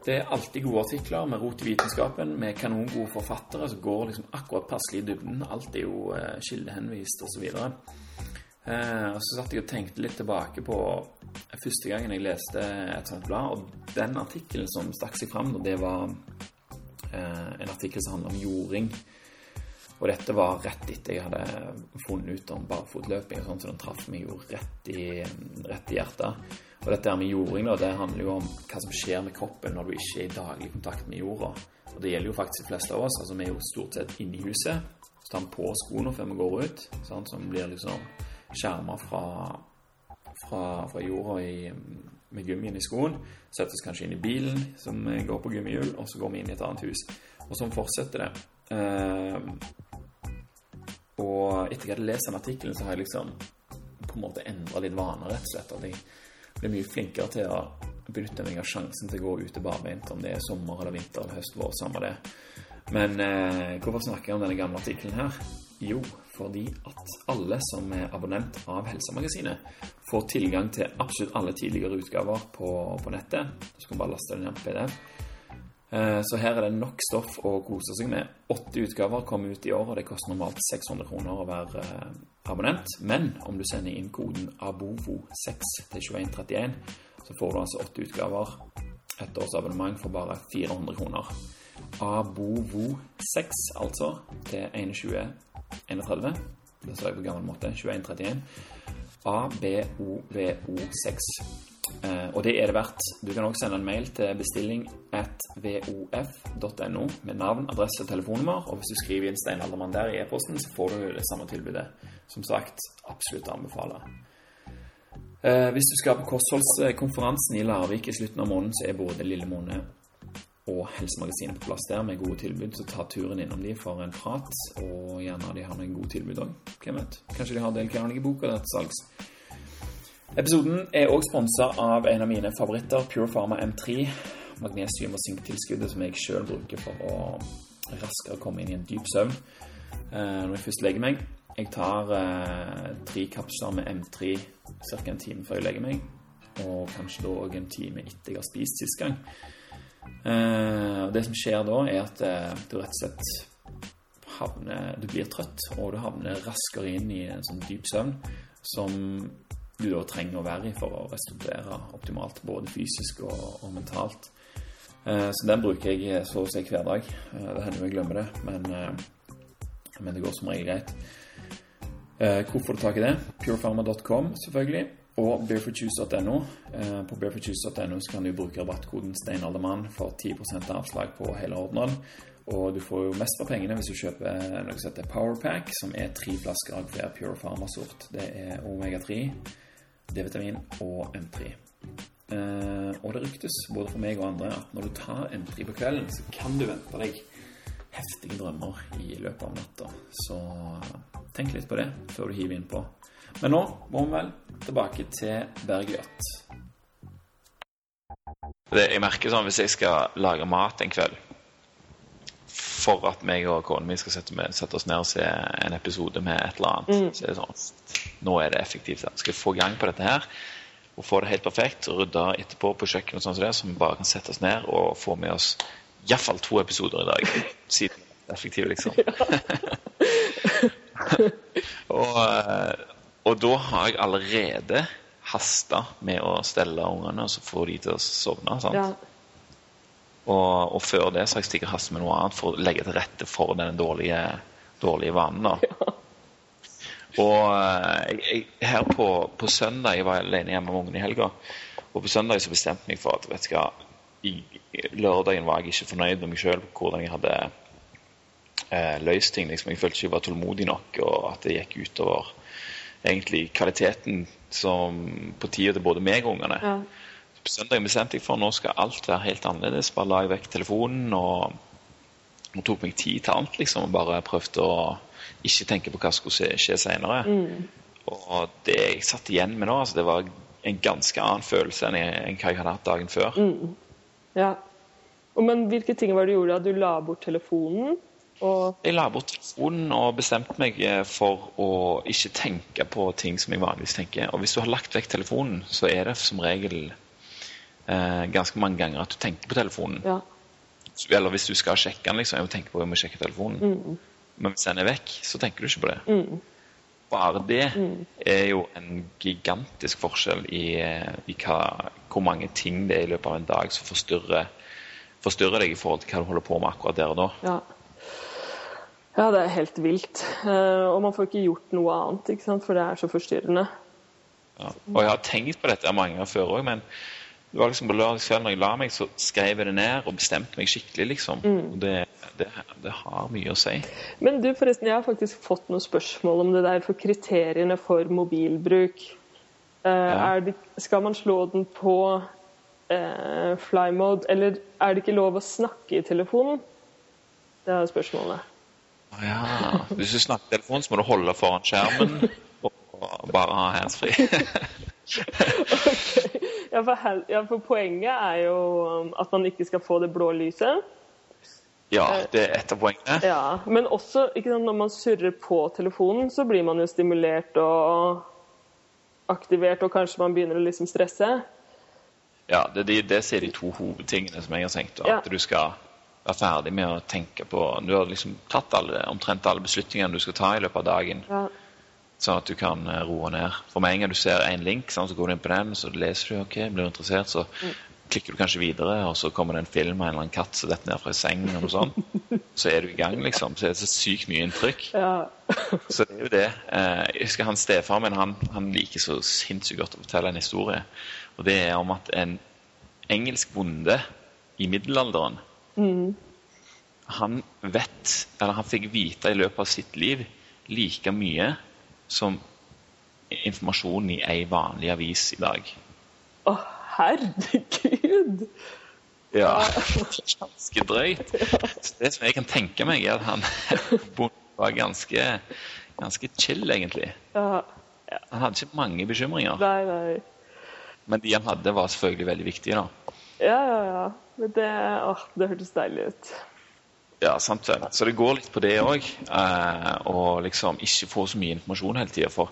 Det er alltid gode artikler med rot i vitenskapen, med kanongode forfattere som går liksom akkurat passelig i dybden. Alt er jo eh, kildehenvist osv. Eh, og så satt jeg og tenkte litt tilbake på første gangen jeg leste et sånt blad, og den artikkelen som stakk seg fram, det var eh, en artikkel som handler om jording. Og dette var rett etter jeg hadde funnet ut om barfotløping, og sånn, så den traff meg jo rett i, rett i hjertet. Og dette med jording, da, det handler jo om hva som skjer med kroppen når du ikke er i daglig kontakt med jorda. Og det gjelder jo faktisk de fleste av oss. altså Vi er jo stort sett inne i huset. Så tar vi på skoene før vi går ut, sånn, som blir liksom skjerma fra, fra, fra, jorda i, med gummien i skoen. Settes kanskje inn i bilen som går på gummihjul, og så går vi inn i et annet hus. Og sånn fortsetter det. Uh, og etter jeg hadde lest den artikkelen, så har jeg liksom på en måte endra litt vaner, rett og slett. At jeg blir mye flinkere til å benytte meg av sjansen til å gå ute barbeint, om det er sommer eller vinter eller høst, vår, samme det. Men eh, hvorfor snakker jeg om denne gamle artikkelen her? Jo, fordi at alle som er abonnent av Helsemagasinet, får tilgang til absolutt alle tidligere utgaver på, på nettet. Så kan du bare laste den ned på PDF. Eh, så her er det nok stoff å kose seg med. Åtte utgaver kommer ut i år, og det koster normalt 600 kroner å være eh, abonnent. Men om du sender inn koden ABOVO6 til 2131, så får du altså åtte utgaver. Et års abonnement for bare 400 kroner. ABOVO6, altså, til 2131. Det sa jeg på gammel måte. 2131. ABOVO6. Eh, og det er det verdt. Du kan også sende en mail til bestilling at vof.no med navn, adresse og telefonnummer. Og hvis du skriver inn Stein Aldermann der i e-posten, så får du det samme tilbudet. Som sagt, absolutt anbefaler. Eh, hvis du skal på kostholdskonferansen i Larvik i slutten av måneden, så er både Lille Måne og Helsemagasinet på plass der med gode tilbud. Så ta turen innom de for en prat, og gjerne de har noen gode tilbud òg. Hvem vet? Kanskje de har Del Carnegie-boka der til salgs. Episoden er òg sponsa av en av mine favoritter, Pure Pharma M3. Magnesium- og synktilskuddet som jeg sjøl bruker for å raskere komme inn i en dyp søvn eh, når jeg først legger meg. Jeg tar eh, tre kapsler med M3 ca. en time før jeg legger meg. Og kanskje da òg en time etter jeg har spist sist gang. Eh, det som skjer da, er at eh, du rett og slett havner Du blir trøtt, og du havner raskere inn i en sånn dyp søvn som du da trenger å være i for å restaurere optimalt, både fysisk og, og mentalt. Eh, så den bruker jeg så å si hver dag. Eh, det hender jeg glemmer det, men, eh, men, det går som regel greit. Hvorfor hvor får du tak i det? Purefarma.com, selvfølgelig. Og barefootjuice.no. Eh, på barefootjuice.no kan du bruke rabattkoden steinaldermann for 10% avslag på hele ordenen. Og du får jo mest for pengene hvis du kjøper noe som heter Powerpack, som er tre flasker av hver Pure Pharma-sort. Det er omega-3 D-vitamin og M3. Eh, og det ryktes både for meg og andre at når du tar M3 på kvelden, så kan du vente deg heftige drømmer i løpet av natta. Så tenk litt på det før du hiver innpå. Men nå må vi vel tilbake til Bergljot. Jeg merker sånn hvis jeg skal lage mat en kveld for at meg og kona mi skal sette, med, sette, oss ned og se en episode med et eller annet, mm. så er det sånn Nå er det effektivt. Skal vi få gang på dette her og få det helt perfekt, rydde etterpå på kjøkkenet, sånn som det, så vi bare kan sette oss ned og få med oss iallfall to episoder i dag. Siden det er effektive, liksom. og, eh, og da har jeg allerede hasta med å stelle ungene og så få de til å sovne. sant? Ja. Og, og, før det så har jeg stikket hastet med noe annet for å legge til rette for den dårlige, dårlige vanen. da. Ja. Og eh, jeg, her på, på, søndag Jeg var alene hjemme med ungene i helga. Og på søndag så bestemte jeg meg for at vet du hva, i, lørdagen var jeg ikke fornøyd med meg sjøl hvordan jeg hadde eh, løst ting. Liksom. Jeg følte ikke jeg var tålmodig nok, og at det gikk utover egentlig kvaliteten som på tida til både meg og ungene. Ja på søndag bestemte jeg for nå skal alt være helt annerledes. Bare la jeg vekk telefonen og Nå tok meg tid til annet, liksom, og bare prøvde å ikke tenke på hva som skulle skje senere. Og det jeg satt igjen med nå, altså, det var en ganske annen følelse enn, jeg, enn hva jeg hadde hatt dagen før. Ja. Men hvilke ting var det du gjorde da? Du la bort telefonen? Og Jeg la bort telefonen og bestemte meg eh, for å ikke tenke på ting som jeg vanligvis tenker. Og hvis du har lagt vekk telefonen, så er det som regel eh, ganske mange ganger at du tenker på telefonen. ja. Eller hvis du skal sjekke den, liksom, jeg må tenke på om jeg må sjekke telefonen. Men hvis den er vekk, så tenker du ikke på det. Bare det er jo en gigantisk forskjell i, eh, i hva, hvor mange ting det er i løpet av en dag som forstyrrer, forstyrrer deg i forhold til hva du holder på med akkurat der og da. Ja. ja, det er helt vilt. Eh, og man får ikke gjort noe annet, for det er så forstyrrende. Ja. Og jeg har tenkt på dette mange ganger før òg, men det var liksom på lørdagskvelden når jeg la meg, så skrev jeg det ned og bestemte meg skikkelig, liksom. Mm. det, det, det har mye å si. Men du, forresten, jeg har faktisk fått noen spørsmål om det der for kriteriene for mobilbruk. Eh, er det, skal man slå den på uh, fly mode, eller er det ikke lov å snakke i telefonen? Det er spørsmålet. Ja. Hvis du snakker i telefonen, så må du holde foran skjermen og bare ha handsfree. Ja for, hel- ja, for poenget er jo um, at man ikke skal få det blå lyset. ja, det er et av poengene. Ja, Men også sant, når man surrer på telefonen, så blir man jo stimulert og aktivert, og kanskje man begynner å liksom stresse. Ja, det, det, de, det er de to hovedtingene som jeg har tenkt. At Ja. Du skal være ferdig med å tenke på Du har liksom tatt alle, omtrent alle beslutningene du skal ta i løpet av dagen. Ja. Sånn at du kan eh, roe ned. For med en gang du ser en link, sånn, så går du inn på den, så leser du, ok, blir du interessert, så klikker du kanskje videre, og så kommer det en film av en eller annen katt som detter ned fra sengen seng, eller noe sånt. Så er du i gang, liksom. Så er det så sykt mye inntrykk. Ja. Så det er jo det. Eh, Jeg husker han stefaren min, han, han liker så sinnssykt godt å fortelle en historie. Og det er om at en engelsk bonde i middelalderen Han vet, eller han fikk vite i løpet av sitt liv like mye som informasjon i ei vanlig avis i dag. Å, herregud! Ja, ganske drøyt. Det som jeg kan tenke meg, er at han var ganske, ganske chill, egentlig. Han hadde ikke mange bekymringer. Nei, nei. Men de han hadde, var selvfølgelig veldig viktige. da. Ja, ja, ja. Men det, åh, det hørtes deilig ut. Ja, sant det. Så det går litt på det òg. Eh, liksom ikke få så mye informasjon hele tida. For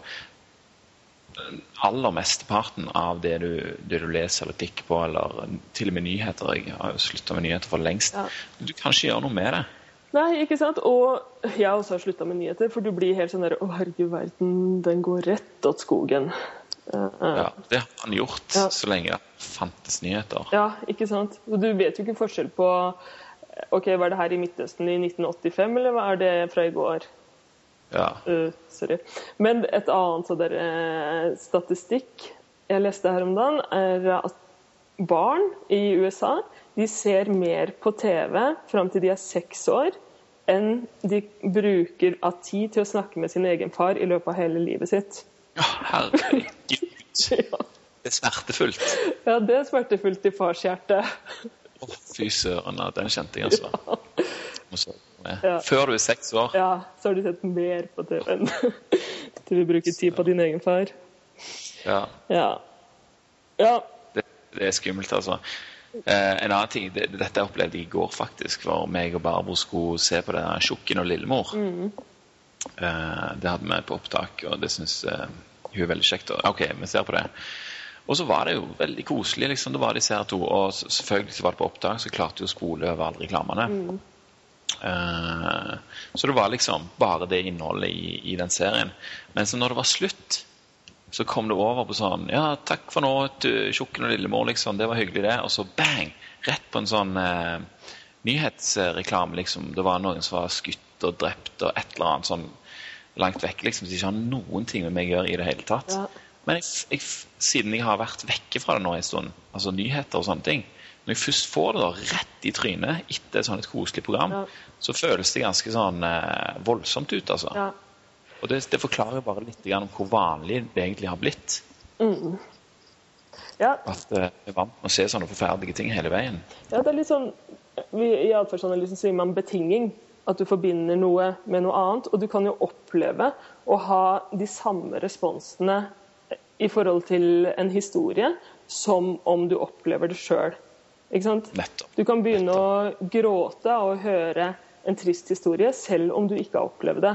aller mesteparten av det du, det du leser eller klikker på, eller til og med nyheter Jeg har jo slutta med nyheter for lengst. Ja. Du kan ikke gjøre noe med det. Nei, ikke sant? Og jeg har også slutta med nyheter, for du blir helt sånn der Å, herregud, verden, den går rett åt skogen. Uh. Ja, det har han gjort Ja. så lenge det fantes nyheter. Ja, ikke sant? Og du vet jo ikke forskjell på Ok, var det her i Midtøsten i 1985, eller var det fra i går? Ja. Uh, sorry. Men et annet så der, uh, statistikk jeg leste her om dagen, er at barn i USA de ser mer på TV fram til de er seks år, enn de bruker av tid til å snakke med sin egen far i løpet av hele livet sitt. Ja, herregud. Ja, Det er smertefullt. ja det er smertefullt i farshjertet. Fy søren, den kjente jeg, altså. Ja. Før du er seks år. Ja, så har du sett mer på TV enn Du vil bruke tid på din egen far. Ja. Ja. Ja. Det, det er skummelt, altså. Eh, en annen ting, det, Dette opplevde jeg i går, faktisk. hvor meg og Barbro skulle se på det Tjukken og Lillemor. Eh, det hadde vi på opptak, og det syns eh, hun er veldig kjekt. Og, OK, vi ser på det. Og så var det jo veldig koselig. liksom, Det var disse her to. Og selvfølgelig var det på opptak, så klarte jo å spole over alle reklamene. Eh, så det var liksom bare det innholdet i, i den serien. Men så når det var slutt, så kom det over på sånn Ja, takk for nå, Tjukken og Lillemor, liksom. Det var hyggelig, det. Og så bang! Rett på en sånn uh, nyhetsreklame, liksom. Det var noen som var skutt og drept og et eller annet sånn langt vekk, liksom. Som ikke har noen ting med meg å gjøre i det hele tatt. Ja. Men jeg, jeg, siden jeg har vært vekke fra det nå en stund, altså nyheter og sånne ting Når jeg først får det da rett i trynet etter et sånn et koselig program, Ja. så føles det ganske sånn eh, voldsomt ut, altså. ja. Og det, det forklarer bare litt om hvor vanlig det egentlig har blitt. Ja, At eh, vi er vant med å se sånne forferdelige ting hele veien. Ja, det er litt sånn vi, I atferdsanalysen sier man betinging. At du forbinder noe med noe annet. Og du kan jo oppleve å ha de samme responsene i forhold til en historie som om du opplever det sjøl. Du kan begynne å gråte å høre en trist historie, selv om du ikke har opplevd det.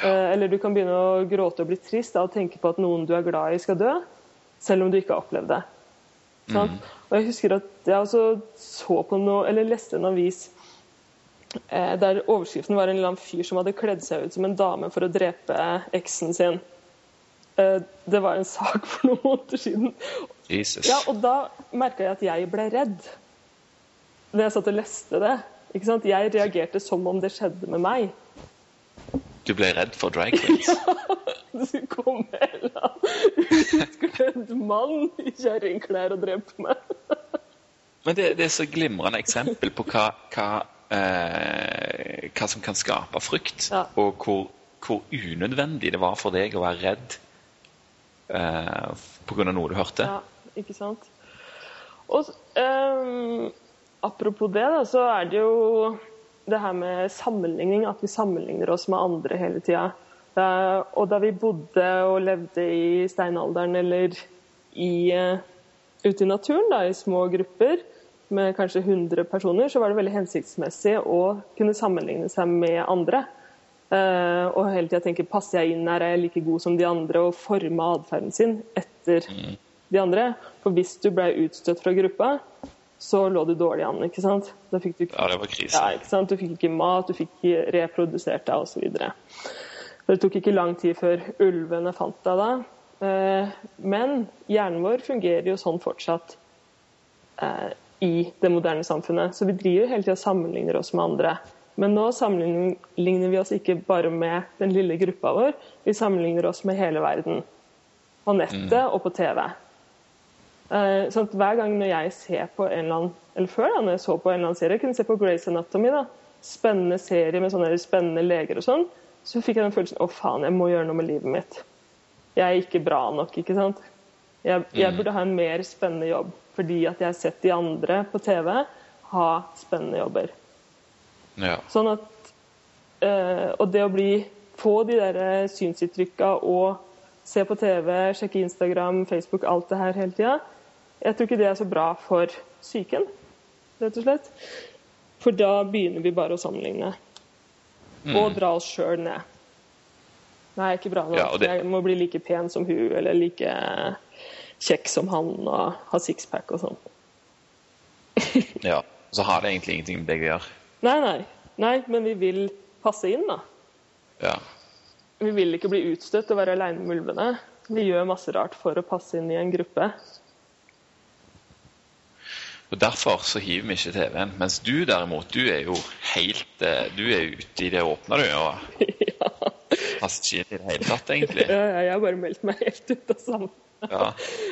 Ja. Eller du kan begynne å gråte og bli trist av å tenke på at noen du er glad i, skal dø, selv om du ikke har opplevd det. Mm. Og jeg husker at jeg også så på noe, eller leste en avis eh, der overskriften var en eller annen fyr som hadde kledd seg ut som en dame for å drepe eksen sin. Eh, det var en sak for noen måneder siden. Jesus. Ja, og da merka jeg at jeg ble redd. Når jeg satt og leste det. Ikke sant? Jeg reagerte som om det skjedde med meg. Du ble redd for drag queens? Det skulle komme en utkledd mann i kjerringklær og drepe meg. Men det, det er så glimrende eksempel på hva, hva, eh, hva som kan skape frykt, Ja. og hvor, hvor unødvendig det var for deg å være redd eh, pga. noe du hørte. Ja, ikke sant? Og ehm, apropos det, da, så er det jo det her med sammenligning, at vi sammenligner oss med andre hele tida. Og da vi bodde og levde i steinalderen eller i, eh, ute i naturen, da, i små grupper med kanskje 100 personer, så var det veldig hensiktsmessig å kunne sammenligne seg med andre. Eh, og hele tida tenker passer jeg inn her, er jeg like god som de andre, og forme atferden sin etter de andre. For hvis du ble utstøtt fra gruppa, så lå du dårlig an. ikke sant? Du ikke Ja, det var krise. ja, ikke sant? Du fikk ikke mat, du fikk ikke reprodusert deg osv. Det tok ikke lang tid før ulvene fant deg da. Eh, Men hjernen vår fungerer jo sånn fortsatt eh, i det moderne samfunnet. Så vi driver hele tida og sammenligner oss med andre. Men nå sammenligner vi oss ikke bare med den lille gruppa vår, vi sammenligner oss med hele verden. På nettet og på TV. Eh, sånn at Hver gang når jeg ser på en eller annen eller før da, når jeg så på en eller annen serie, jeg kunne se på Grace Anatomy, da, spennende serie med sånne spennende leger og sånn, så fikk jeg den følelsen å faen, jeg må gjøre noe med livet mitt. Jeg er ikke bra nok, ikke sant. Jeg, jeg burde ha en mer spennende jobb, fordi at jeg har sett de andre på TV ha spennende jobber. Ja. Sånn at eh, Og det å bli få de der synsinntrykka og se på TV, sjekke Instagram, Facebook, alt det her hele tida, jeg tror ikke det er så bra for psyken, rett og slett. For da begynner vi bare å sammenligne. Og dra oss sjøl ned. Nei, ikke bra nok. Ja, det- Jeg må bli like pen som hun, eller like kjekk som han, og ha sixpack og sånn. ja. Så har det egentlig ingenting med deg å gjøre. Nei, nei. Nei, men vi vil passe inn, da. Ja. Vi vil ikke bli utstøtt og være aleine med ulvene. Vi gjør masse rart for å passe inn i en gruppe. Og Derfor så hiver vi ikke TV-en. Mens du derimot, du er jo helt eh, Du er ute i det åpne, du. Og passer ikke inn i det hele tatt, egentlig. Ja, ja, jeg har bare meldt meg helt ut av samfunnet. Ja.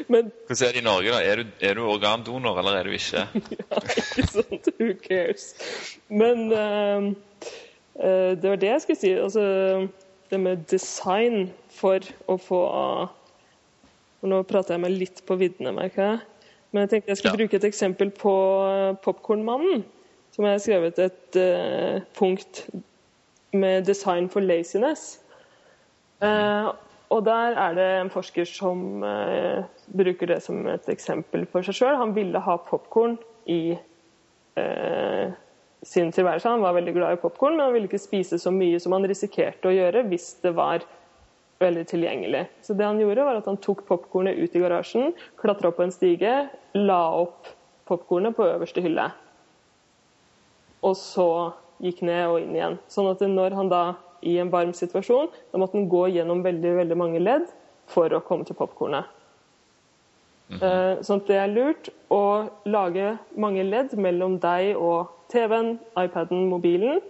Men Hvordan er det i Norge, da? Er du, er du organdonor, eller er du ikke? ja, ikke sant, who cares? Men uh, uh, det var det jeg skulle si. Altså, det med design for å få og Nå prater jeg meg litt på viddene, merker jeg. Men jeg tenkte jeg skulle Ja. bruke et eksempel på Popkornmannen. Som jeg har skrevet et uh, punkt med 'design for laziness'. Eh, og der er det en forsker som eh, bruker det som et eksempel for seg sjøl. Han ville ha popkorn i eh, sin tilværelse. Han var veldig glad i popkorn, men han ville ikke spise så mye som han risikerte å gjøre hvis det var veldig tilgjengelig. Så det han gjorde, var at han tok popkornet ut i garasjen, klatra opp på en stige, la opp popkornet på øverste hylle. Og så gikk ned og inn igjen. Sånn at når han da i en varm situasjon, da måtte den gå gjennom veldig, veldig mange ledd for å komme til popkornet. Eh, Sånn at det er lurt å lage mange ledd mellom deg og TV-en, iPaden, mobilen.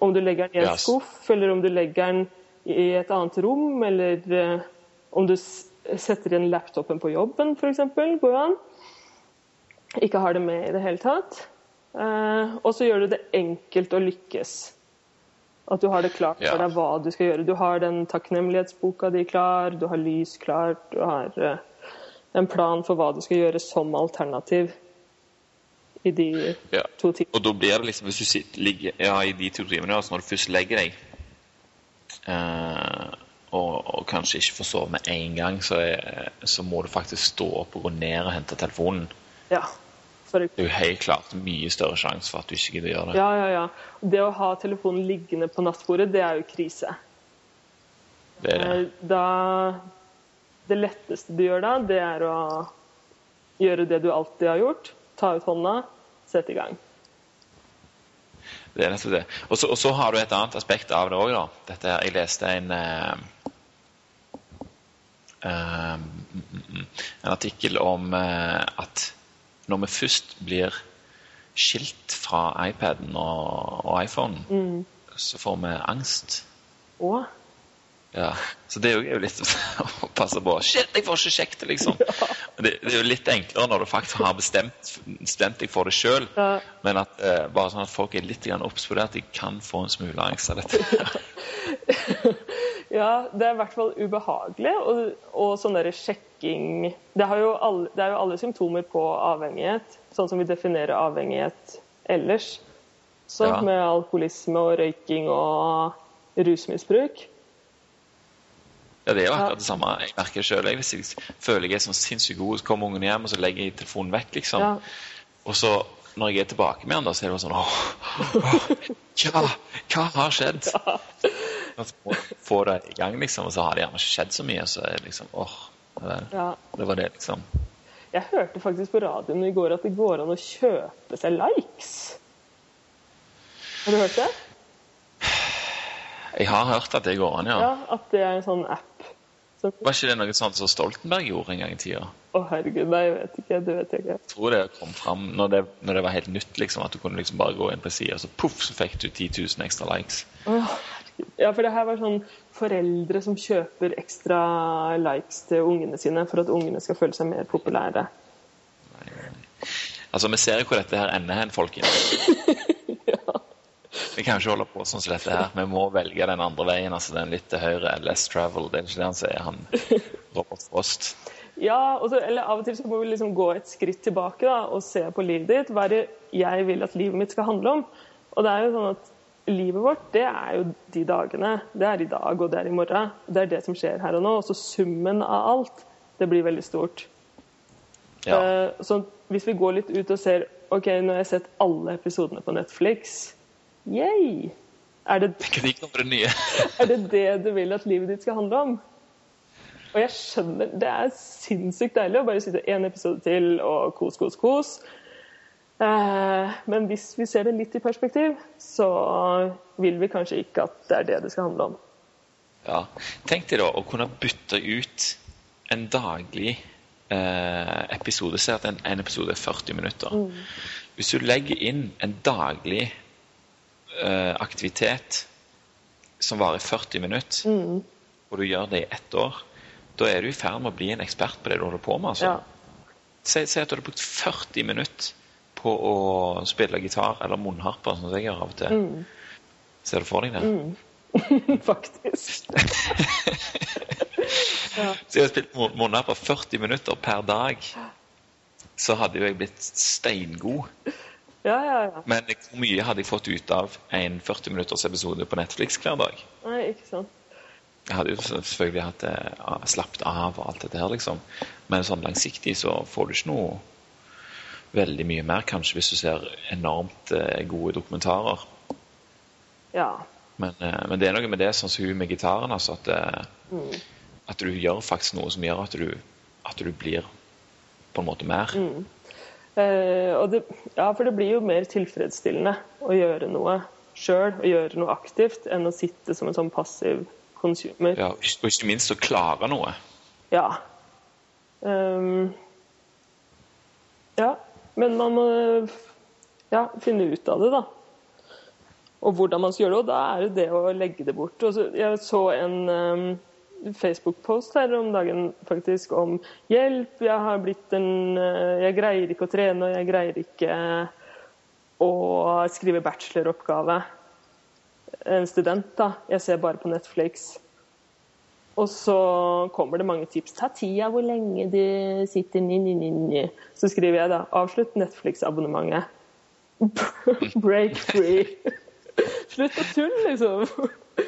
Om du legger den i en Yes. skuff, eller om du legger den i et annet rom, eller eh, om du setter igjen laptopen på jobben, f.eks. Går an. Ikke har det med i det hele tatt. Eh, og så gjør du det enkelt å lykkes. At du har det klart for deg hva du skal gjøre. Du har den takknemlighetsboka di klar, du har lys klart, du har eh, en plan for hva du skal gjøre som alternativ i de Ja. to timene. Og da blir det liksom, hvis du sitter, ligger ja, i de to timene, altså når du først legger deg, eh, og, og kanskje ikke får sove med en gang, så, er, så må du faktisk stå opp og gå ned og hente telefonen. Ja. For, Det er jo helt klart mye større sjanse for at du ikke gidder å gjøre det. ja, ja, ja. Det å ha telefonen liggende på nattbordet, det er jo krise. Det er det. Eh, Da Det letteste du gjør da, det er å gjøre det du alltid har gjort. Ta ut hånda, sette i gang. Det er nettopp det. Og så, og så har du et annet aspekt av det òg, da. Dette her, Jeg leste en eh, eh, En artikkel om eh, at når vi først blir skilt fra iPaden og, og iPhonen, så får vi angst. Og Ja, Så det er jo- litt å passe på. Shit, jeg får ikke sjekket det, liksom. Ja. Det, det er jo litt enklere når du faktisk har bestemt, bestemt deg for det sjøl. Ja. Men at eh, bare sånn at folk er litt obs på det, at de kan få en smule angst av dette. Ja, det er i hvert fall ubehagelig. Og, og sånn derre sjekking det, har jo alle, det er jo alle symptomer på avhengighet, sånn som vi definerer avhengighet ellers. Så Ja. med alkoholisme og røyking og rusmisbruk. Ja, det er jo akkurat det samme. Jeg merker det sjøl. Hvis jeg føler jeg er sånn sinnssykt god, så kommer ungen hjem, og så legger jeg telefonen vekk, liksom. Ja. Og så, når jeg er tilbake med han, da, så er det sånn Åh, åh, ja, hva har skjedd? Og så få det i gang, liksom, og så har det gjerne ikke skjedd så mye. Så er det liksom åh, det, Ja. det var det, liksom. Jeg hørte faktisk på radioen i går at det går an å kjøpe seg likes. Har du hørt det? Jeg har hørt at det går an, ja. Ja, At det er en sånn app. som- Var ikke det noe sånt som Stoltenberg gjorde en gang i tida? Å, herregud, nei, jeg vet ikke. Det vet jeg ikke. Jeg tror det kom fram når det, når det var helt nytt, liksom, at du kunne liksom bare gå inn på sida, og så poff, så fikk du 10 000 ekstra likes. Herregud. Ja, for det her var sånn foreldre som kjøper ekstra likes til ungene sine for at ungene skal føle seg mer populære. Altså, Vi ser jo hvor dette her ender hen, folkens. Vi kan ikke holde på sånn som dette her. Vi må velge den andre veien. altså Den litt til høyre. Less travel. Det er ikke det han sier, han Robert Frost. Ja, og så, eller Av og til så må vi liksom gå et skritt tilbake da, og se på livet ditt. Hva er det jeg vil at livet mitt skal handle om? Og det er jo sånn at Livet vårt det er jo de dagene. Det er i dag og det er i morgen. Det er det som skjer her og nå. Og så summen av alt, det blir veldig stort. Ja. Eh, Så hvis vi går litt ut og ser Ok, nå har jeg sett alle episodene på Netflix. Yay! Er det det er det det du vil at livet ditt skal handle om? Og jeg skjønner, Det er sinnssykt deilig å bare sitte en episode til og kos, kos, kos. Eh, men hvis vi ser det litt i perspektiv, så vil vi kanskje ikke at det er det det skal handle om. Ja. Tenk deg da å kunne bytte ut en daglig eh, episode. Si at en, en episode er 40 minutter. Hvis du legger inn en daglig eh, aktivitet som varer 40 minutter, og du gjør det i ett år, da er du i ferd med å bli en ekspert på det du holder på med. altså. Ja. Si, si at du har brukt 40 minutter på å spille gitar eller munnharper, sånn som jeg gjør av og til. Ser du for deg det? Faktisk. Så jeg har spilt munnharpe munnharper 40 minutter per dag. Så hadde jo jeg blitt steingod. Ja, ja, ja. Men hvor mye hadde jeg fått ut av en 40 minutters episode på Netflix hver dag? Nei, ikke sant. Jeg hadde jo selvfølgelig hatt det slappet av og alt dette her, liksom. Men sånn langsiktig så får du ikke noe veldig mye mer, kanskje, hvis du ser enormt eh, gode dokumentarer. Ja. Men, eh, men det er noe med det, sånn som hun med gitaren, altså, at, mm. at du gjør faktisk noe som gjør at du, at du blir på en måte mer. Eh, og det, ja, for det blir jo mer tilfredsstillende å gjøre noe sjøl, å gjøre noe aktivt, enn å sitte som en sånn passiv consumer. Ja, og ikke- minst å klare noe. Ja. Um, ja, men man må ja, finne ut av det, da. Og hvordan man skal gjøre det. Og da er det det å legge det bort. Så, jeg så en um, Facebook-post her om dagen faktisk om hjelp, jeg har blitt en uh, Jeg greier ikke å trene, og jeg greier ikke å skrive bacheloroppgave. En student, da. Jeg ser bare på Netflix. Og så kommer det mange tips. Ta tida hvor lenge du sitter ni, ni, ni, ni. Så skriver jeg da avslutt Netflix-abonnementet. Break free. Slutt å tulle, liksom.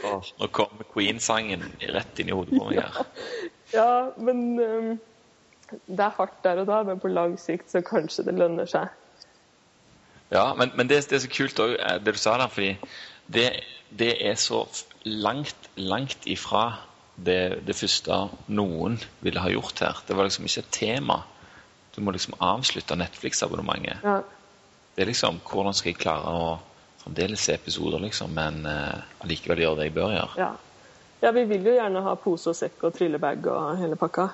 Oh, nå kommer Queen-sangen rett inn i hodet på meg her. Ja, men um, det er hardt der og da, men på lang sikt så kanskje det lønner seg. Ja, men, men det, det, er så kult også, eh, det du sa der, fordi det, det er så langt, langt ifra det, det, første noen ville ha gjort her. Det var liksom ikke et tema. Du må liksom avslutte Netflix-abonnementet. Ja. Det er liksom Hvordan skal jeg klare å fremdeles se episoder, liksom, men uh, allikevel gjøre det jeg bør gjøre? Ja. ja, vi vil jo gjerne ha pose og sekk og trillebag og hele pakka.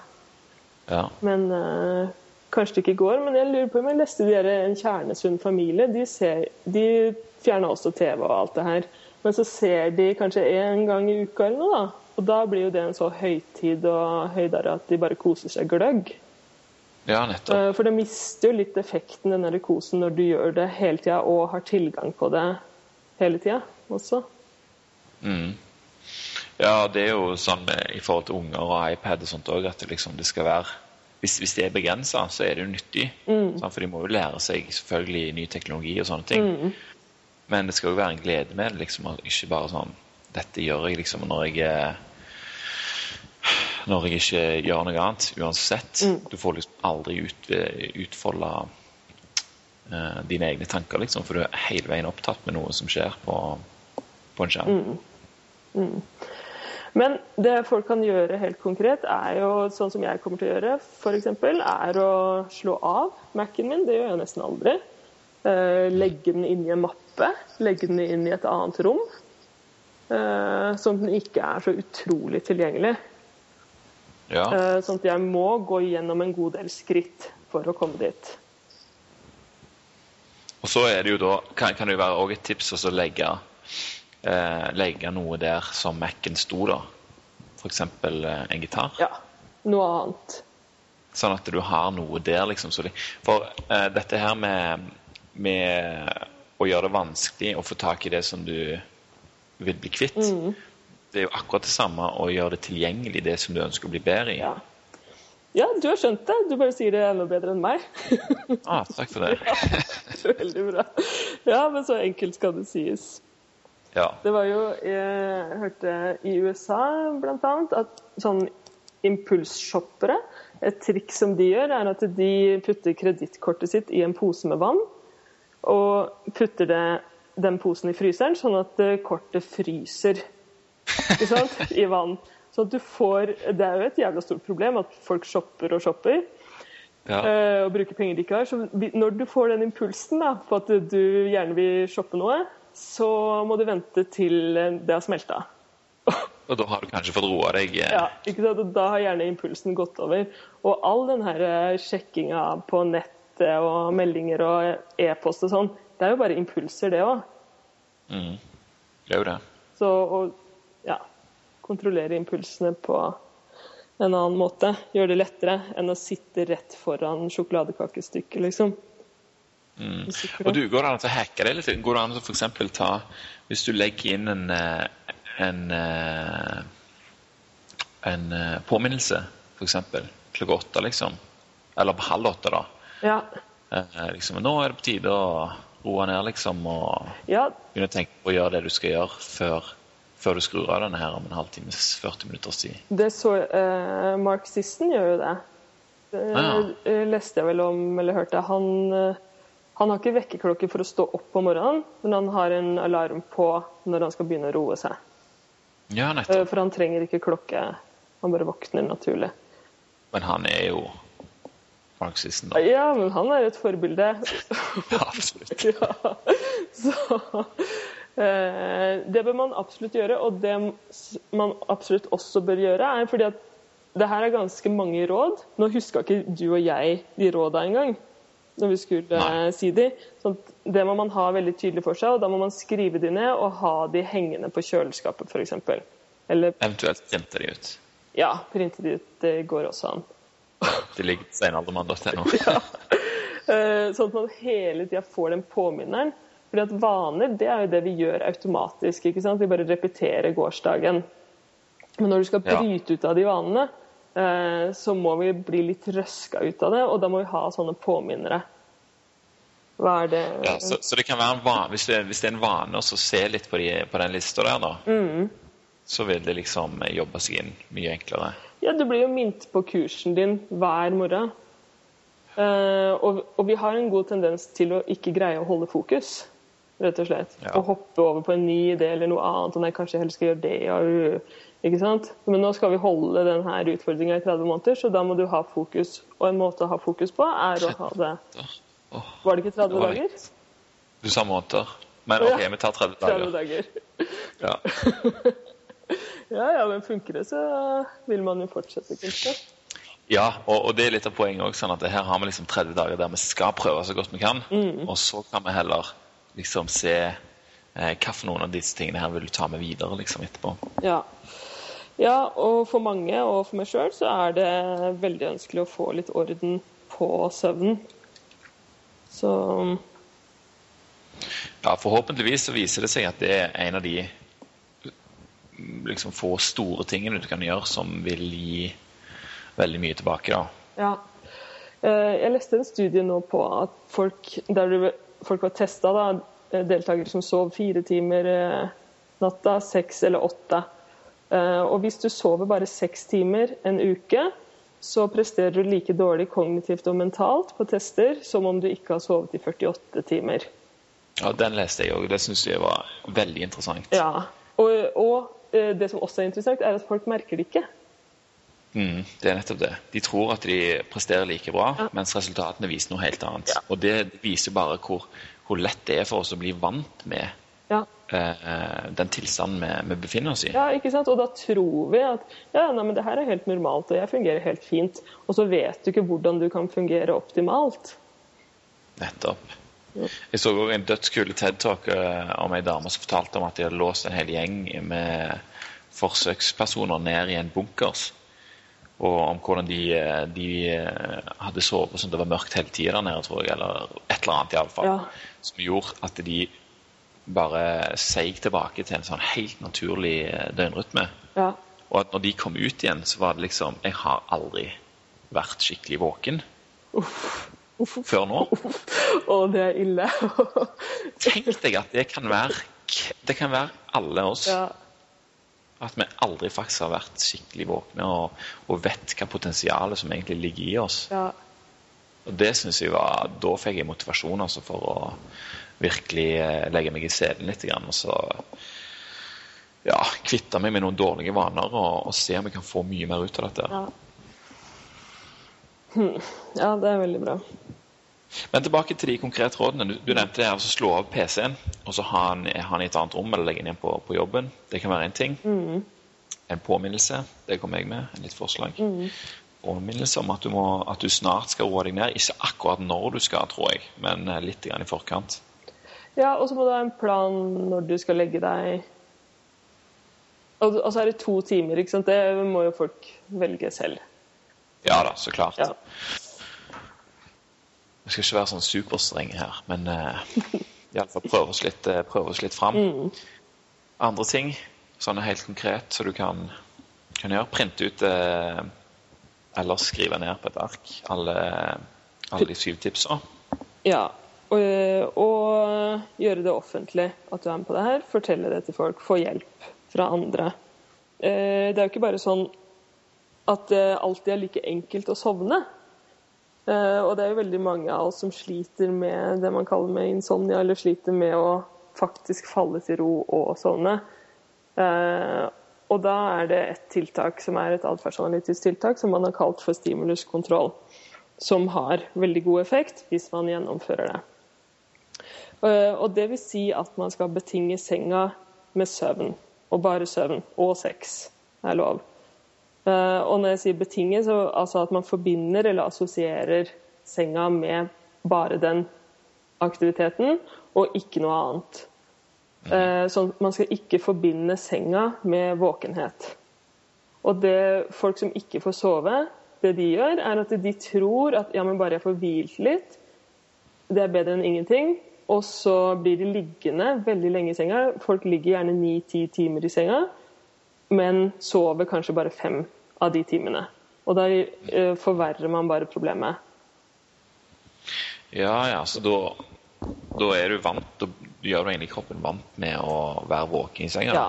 Ja. Men uh, kanskje det ikke går. Men jeg lurer på om jeg leste de der En kjernesunn familie. De, ser, de fjerner også TV og alt det her. Men så ser de kanskje én gang i uka eller noe, da. Og da blir jo det en så høytid og høydere at de bare koser seg gløgg. Ja, nettopp. Eh, for det mister jo litt effekten, den der kosen, når du gjør det hele tida og har tilgang på det hele tida også. Mm. Ja, det er jo sånn i forhold til unger og iPad og sånt òg, at det liksom det skal være hvis, hvis det er begrensa, så er det jo nyttig. Mm. For de må jo lære seg selvfølgelig ny teknologi og sånne ting. Mm. Men det skal jo være en glede med det, liksom, ikke bare sånn Dette gjør jeg liksom når jeg er når jeg ikke gjør noe annet, uansett. Mm. Du får liksom aldri ut, utfolde uh, dine egne tanker, liksom, for du er hele veien opptatt med noe som skjer på, på en skjerm. Mm. Mm. Men det folk kan gjøre helt konkret, er jo sånn som jeg kommer til å gjøre, f.eks., er å slå av Mac-en min. Det gjør jeg nesten aldri. Uh, legge den inn i en mappe. Legge den inn i et annet rom. Uh, sånn at den ikke er så utrolig tilgjengelig. Ja. Uh, sånn at jeg må gå gjennom en god del skritt for å komme dit. Og så er det jo da, kan, kan det jo være også et tips å legge, eh, legge noe der som Mac-en sto, da. F.eks. Eh, en gitar. Ja. Noe annet. Sånn at du har noe der, liksom. For eh, dette her med, med å gjøre det vanskelig å få tak i det som du vil bli kvitt, Mm. Det er jo akkurat det samme å gjøre det tilgjengelig, det som du ønsker å bli bedre i. Ja. ja, du har skjønt det. Du bare sier det enda bedre enn meg. Ah, takk for det. Veldig bra. Ja, men så enkelt skal det sies. Ja. Det var jo Jeg hørte i USA annet at sånn impulsshoppere Et triks som de gjør, er at de putter kredittkortet sitt i en pose med vann. Og putter det, den posen i fryseren, sånn at eh, kortet fryser ikke sant? i vann. Så at du får, Det er jo et jævla stort problem at folk shopper og shopper. Ja. eh, og bruker penger de ikke har. Så når du får den impulsen da, på at du gjerne vil shoppe noe, så må du vente til eh, det har smelta. Og da har du kanskje fått roa deg. eh, Ja, ikke sant? Og da har gjerne impulsen gått over. Og all den her eh, sjekkinga på nettet og meldinger og e-post og sånn, det er jo bare impulser, det òg. Mm. Det er jo det. Så å ja, kontrollere impulsene på en annen måte gjør det lettere enn å sitte rett foran sjokoladekakestykket, liksom. Mm. Og du, Går det an å hacke det litt? Går det an å eksempel ta Hvis du legger inn en, eh, en, eh, en eh, påminnelse, f.eks. klokka åtte, liksom. Eller på halv åtte, da. Ja. Liksom, nå er det på tide å roe ned, liksom, og ja, begynne å tenke på å gjøre det du skal gjøre før, før du skrur av denne her om en halvtimes, 40 minutters tid. det så eh, Mark Sisson gjør jo det. Det Ah. ja. leste jeg vel om, eller hørte. Han, eh, han har ikke vekkerklokke for å stå opp om morgenen, men han har en alarm på når han skal begynne å roe seg. Ja, Eh, nettopp. For han trenger ikke klokke. Han bare våkner naturlig. Men han er jo Mark Sisson da. Ja, men han er et forbilde. Ja, absolutt. ja. Så eh, Det bør man absolutt gjøre. Og det man absolutt også bør gjøre, er fordi at det her er ganske mange råd. Nå huska ikke du og jeg de råda engang når vi skulle Nei. eh, si de. Så det må man ha veldig tydelig for seg, og da må man skrive de ned og ha de hengende på kjøleskapet f.eks. Eller Eventuelt printe de ut. ja, printe de ut. Det går også an. De ligger på steinaldermann.no. ja. Sånn at man hele tida får den påminneren. Fordi at vaner, det er jo det vi gjør automatisk. ikke sant? Vi bare repeterer gårsdagen. Men når du skal bryte ut av de vanene, eh, så må vi bli litt røska ut av det, og da må vi ha sånne påminnere. Hva er det Ja, så, så det kan være en van, hvis, det, hvis det er en vane å se litt på, de, på den lista der, da, Mm. så vil det liksom jobbe seg inn mye enklere. Ja, du blir jo minnet på kursen din hver morgen. Uh, og, og vi har en god tendens til å ikke greie å holde fokus, rett og slett. Ja. Og hoppe over på en ny idé eller noe annet. Og nei, kanskje jeg heller skal gjøre det. ja, ikke sant? Men nå skal vi holde denne utfordringa i 30 måneder, så da må du ha fokus. Og en måte å ha fokus på er å ha det Var det ikke 30 det dager? Du sa måneder. Men. OK, vi tar 30 30 dager. dager. Ja. Ja, ja, men funker det, så vil man jo fortsette, kanskje. Ja, og, og det er litt av poenget òg. Sånn at her har vi liksom 30 dager der vi skal prøve så godt vi kan. Mm. Og så kan vi heller liksom se eh, hva for noen av disse tingene her vil du ta med videre liksom etterpå. Ja. ja, og for mange, og for meg sjøl, så er det veldig ønskelig å få litt orden på søvnen. Så Ja, Forhåpentligvis så viser det seg at det er en av de mm, liksom få store tingene du kan gjøre som vil gi veldig mye tilbake. da. ja. Eh, Jeg leste en studie nå på at folk der det- folk var testa, deltakere som sov fire timer eh, natta, seks eller åtte. Eh, Og hvis du sover bare seks timer en uke, så presterer du like dårlig kognitivt og mentalt på tester som om du ikke har sovet i 48 timer. Ja, Den leste jeg òg. Det syns jeg var veldig interessant. Ja, og, og eh, det som også er interessant, er at folk merker det ikke. Mm, det er nettopp det. De tror at de presterer like bra, Ja. mens resultatene viser noe helt annet. Ja. Og det viser bare hvor, hvor lett det er for oss å bli vant med Ja. eh, den tilstanden vi, vi befinner oss i. ja, ikke sant? Og da tror vi at ja, nei, men det her er helt normalt, og jeg fungerer helt fint. Og så vet du ikke hvordan du kan fungere optimalt. Nettopp. Jeg så en dødskul TED-talk eh, om ei dame som fortalte om at de hadde låst en hel gjeng med forsøkspersoner ned i en bunkers. Og om hvordan de, eh, de eh, hadde sovet sånn det var mørkt hele tida der nede, tror jeg. Eller et eller annet, iallfall. Ja. Som gjorde at de bare seig tilbake til en sånn helt naturlig eh, døgnrytme. Ja. Og at når de kom ut igjen, så var det liksom Jeg har aldri vært skikkelig våken før nå. Og det er ille. Tenk deg at det kan være Det kan være alle oss. ja. At vi aldri faktisk har vært skikkelig våkne og, og vet hva potensialet som egentlig ligger i oss. ja. Og det synes jeg var Da fikk jeg motivasjon altså, for å virkelig eh, legge meg i selen litt. Grann, og så ja, kvitte meg med noen dårlige vaner og, og se om jeg kan få mye mer ut av dette. Ja. Hm. ja, det er veldig bra. Men tilbake til de konkrete rådene. Du, nevnte det her, altså slå av PC-en og så ha den, i et annet rom eller legge den igjen på, på jobben. Det kan være én ting. En påminnelse. Det kom jeg med. En litt forslag. Påminnelse om at du, må, at du snart skal roe deg ned. Ikke akkurat når du skal, tror jeg, men eh, litt grann i forkant. Ja, og så må du ha en plan når du skal legge deg Og og så er det to timer, ikke sant. Det må jo folk velge selv. Ja da, så klart. Ja. Vi skal ikke være sånn superstrenge her, men uh, iallfall prøve oss litt, eh, prøve oss litt fram. Andre ting, sånne helt konkret, så du kan, kan gjøre. Printe ut uh, eller skrive ned på et ark alle, alle de syv tipsa. Ja. Og, og gjøre det offentlig at du er med på det her. Fortelle det til folk. Få hjelp fra andre. Uh, Det er jo ikke bare sånn at det alltid er like enkelt å sovne. Eh, Og det er jo veldig mange av oss som sliter med det man kaller med insomnia, eller sliter med å faktisk falle til ro og sovne. Eh, Og da er det et tiltak som er et atferdsanalytisk tiltak som man har kalt for stimuluskontroll. Som har veldig god effekt hvis man gjennomfører det. Eh, Og det vil si at man skal betinge senga med søvn. Og bare søvn. Og sex er lov. Eh, Og når jeg sier betinget, så altså at man forbinder eller assosierer senga med bare den aktiviteten, og ikke noe annet. Eh, Sånn man skal ikke forbinde senga med våkenhet. Og det folk som ikke får sove, det de gjør, er at de tror at ja, men bare jeg får hvilt litt, det er bedre enn ingenting. Og så blir de liggende veldig lenge i senga. Folk ligger gjerne ni-ti timer i senga. men sover kanskje bare fem av de timene. Og da eh, forverrer man bare problemet. Ja, ja, så da, da er du vant Da gjør du egentlig kroppen vant med å være våken i senga? Ja,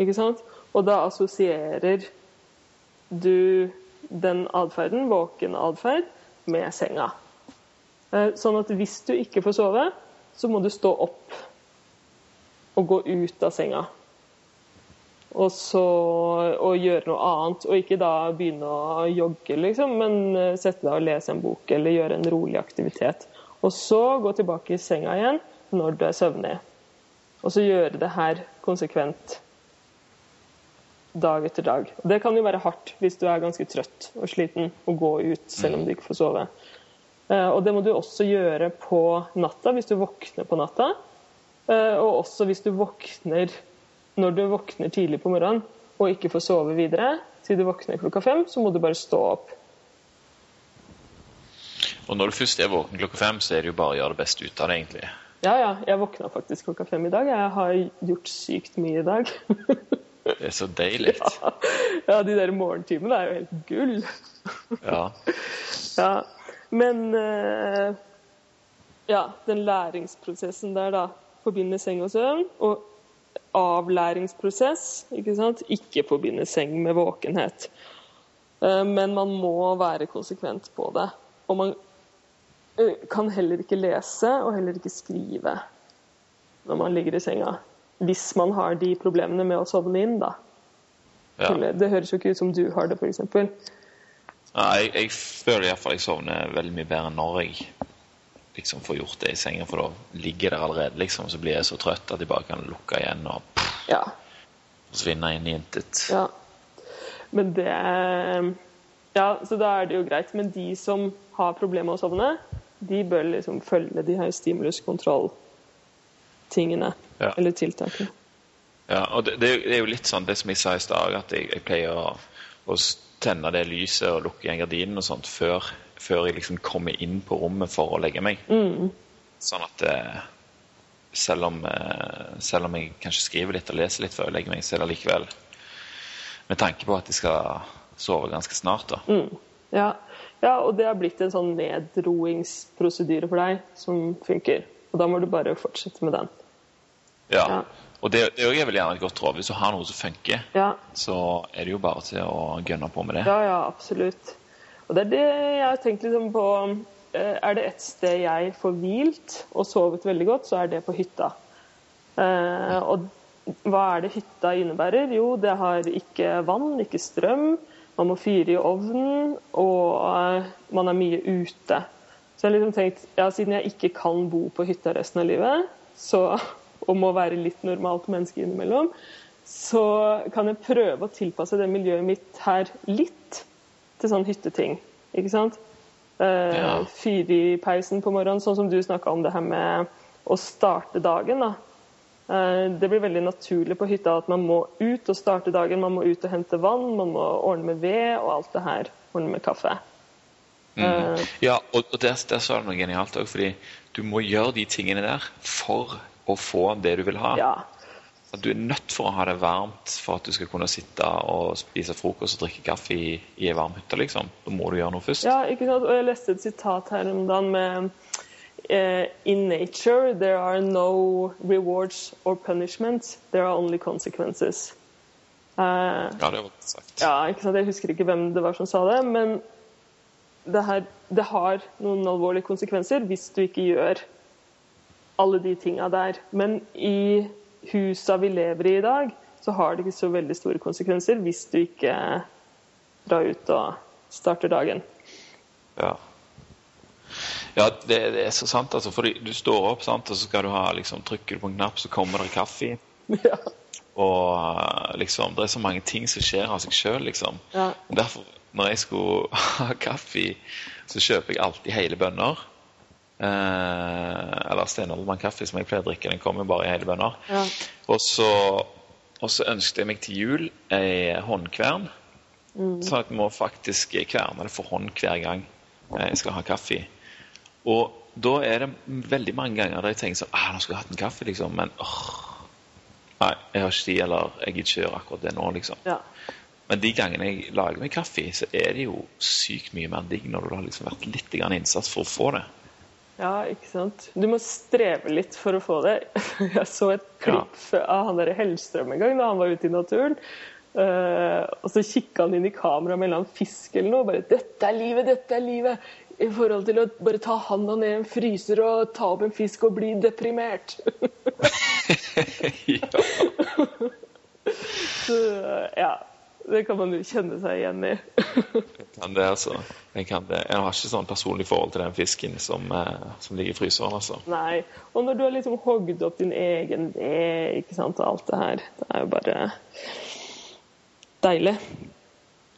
ikke sant? Og da assosierer du den atferden, våken atferd, med senga. Eh, Sånn at hvis du ikke får sove, så må du stå opp og gå ut av senga. Og så og gjøre noe annet. Og ikke da begynne å jogge, liksom, men eh, sette deg og lese en bok eller gjøre en rolig aktivitet. Og så gå tilbake i senga igjen når du er søvnig. Og så gjøre det her konsekvent dag etter dag. Og det kan jo være hardt hvis du er ganske trøtt og sliten og gå ut selv om du ikke får sove. Eh, Og det må du også gjøre på natta hvis du våkner på natta. Eh, Og også hvis du våkner når du våkner tidlig på morgenen og ikke får sove videre til du våkner klokka fem, så må du bare stå opp. Og når du først er våken klokka fem, så er det jo bare å gjøre det beste ut av det, egentlig. Ja, ja, jeg våkna faktisk klokka fem i dag. Jeg har gjort sykt mye i dag. Det er så deilig. ja, de der morgentimene er jo helt gull. Ja. Ja, men eh, Ja, den læringsprosessen der, da. Forbinde seng og søvn. Og avlæringsprosess, ikke sant. Ikke forbinde seng med våkenhet. Eh, men man må være konsekvent på det. Og man kan heller ikke lese og heller ikke skrive når man ligger i senga. Hvis man har de problemene med å sovne inn, da. ja. Det høres jo ikke ut som du har det, f.eks. Nei, jeg, jeg føler iallfall jeg sovner veldig mye bedre når jeg liksom får gjort det i senga, for da ligger jeg der allerede, liksom, så blir jeg så trøtt at jeg bare kan lukke igjen og pff, Ja. forsvinne inn i intet. Ja. Men det Ja, så da er det jo greit. Men de som har problemer med å sovne, de bør liksom følge de her stimuluskontrolltingene. Ja. Eller tiltakene. Ja, og det, det er jo litt sånn det som jeg sa i stad, at jeg, jeg pleier å, å tenne det lyset og lukke igjen gardinen og sånt før, før jeg liksom kommer inn på rommet for å legge meg. Sånn at eh, selv, om, eh, selv om jeg kanskje skriver litt og leser litt før jeg legger meg, så er det likevel med tanke på at jeg skal sove ganske snart. da. Ja. ja, og det har blitt en sånn nedroingsprosedyre for deg som funker. Og da må du bare fortsette med den. Ja. Ja. Og det, det er vel gjerne et godt råd. Hvis du har noe som funker, Ja, så er det jo bare til å gønne på med det. ja, ja absolutt. Og det er det jeg har tenkt liksom på eh, Er det et sted jeg får hvilt og sovet veldig godt, så er det på hytta. Eh, og hva er det hytta innebærer? Jo, det har ikke vann, ikke strøm. Man må fyre i ovnen, og eh, man er mye ute. Så jeg har liksom tenkt, ja, siden jeg ikke kan bo på hytta resten av livet, så, og må være litt normalt menneske innimellom, så kan jeg prøve å tilpasse det miljøet mitt her litt til sånn hytteting. Ikke sant? Eh, Ja. Fyr i peisen på morgenen, sånn som du snakka om det her med å starte dagen. da. Eh, Det blir veldig naturlig på hytta at man må ut og starte dagen. Man må ut og hente vann, man må ordne med ved og alt det her. Ordne med kaffe. Mm. Eh, Ja, og, og der, der sa du noe genialt òg, fordi du må gjøre de tingene der for å få det du vil ha. ja. At Du er nødt for å ha det varmt for at du skal kunne sitte og spise frokost og drikke kaffe i, i ei varm hytte, liksom. Da må du gjøre noe først. Ja, ikke sant? Og jeg leste et sitat her om dagen med eh, In nature there are no rewards or punishments, there are only consequences. Uh, Ja, det var sagt. ja, ikke sant? Jeg husker ikke hvem det var som sa det, men det, her, det har noen alvorlige konsekvenser hvis du ikke gjør alle de tinga der. Men i husa vi lever i i dag, så har det ikke så veldig store konsekvenser hvis du ikke drar ut og starter dagen. Ja, ja det, det er så sant, altså. Fordi du står opp, sant, og så skal du ha liksom, Trykker du på en knapp, så kommer det kaffe. ja. Og eh, liksom, det er så mange ting som skjer av seg sjøl, liksom. Ja. Derfor, når jeg skulle ha kaffe, så kjøper jeg alltid hele bønner. Eh, eller Steinaldermann kaffe, som jeg pleier å drikke. Den kommer bare i hele bønner. Ja. Og så, og så ønsket jeg meg til jul ei håndkvern. sånn at jeg må faktisk kverne det for hånd hver gang jeg skal ha kaffe. Og da er det veldig mange ganger der jeg tenker sånn ah, nå skulle jeg hatt en kaffe, liksom. Men åh, Nei, jeg har ikke tid, eller jeg gidder ikke gjøre akkurat det nå, liksom. Ja. Men de gangene jeg lager meg kaffe, så er det jo sykt mye mer digg når du har liksom vært litt innsats for å få det. Ja, ikke sant. Du må streve litt for å få det. Jeg så et klipp av han der Hellstrøm en gang da han var ute i naturen. Uh, og så kikka han inn i kamera med en eller annen fisk eller noe. bare 'Dette er livet, dette er livet!' I forhold til å bare ta handa ned i en fryser og ta opp en fisk og bli deprimert. ja. Så ja, det kan man jo kjenne seg igjen i. Jeg kan det, altså. Jeg, kan det. jeg har ikke sånn personlig forhold til den fisken som, eh, som ligger i fryseren, altså. Nei. Og når du har liksom hogd opp din egen ved, ikke sant, og alt det her, det er jo bare deilig.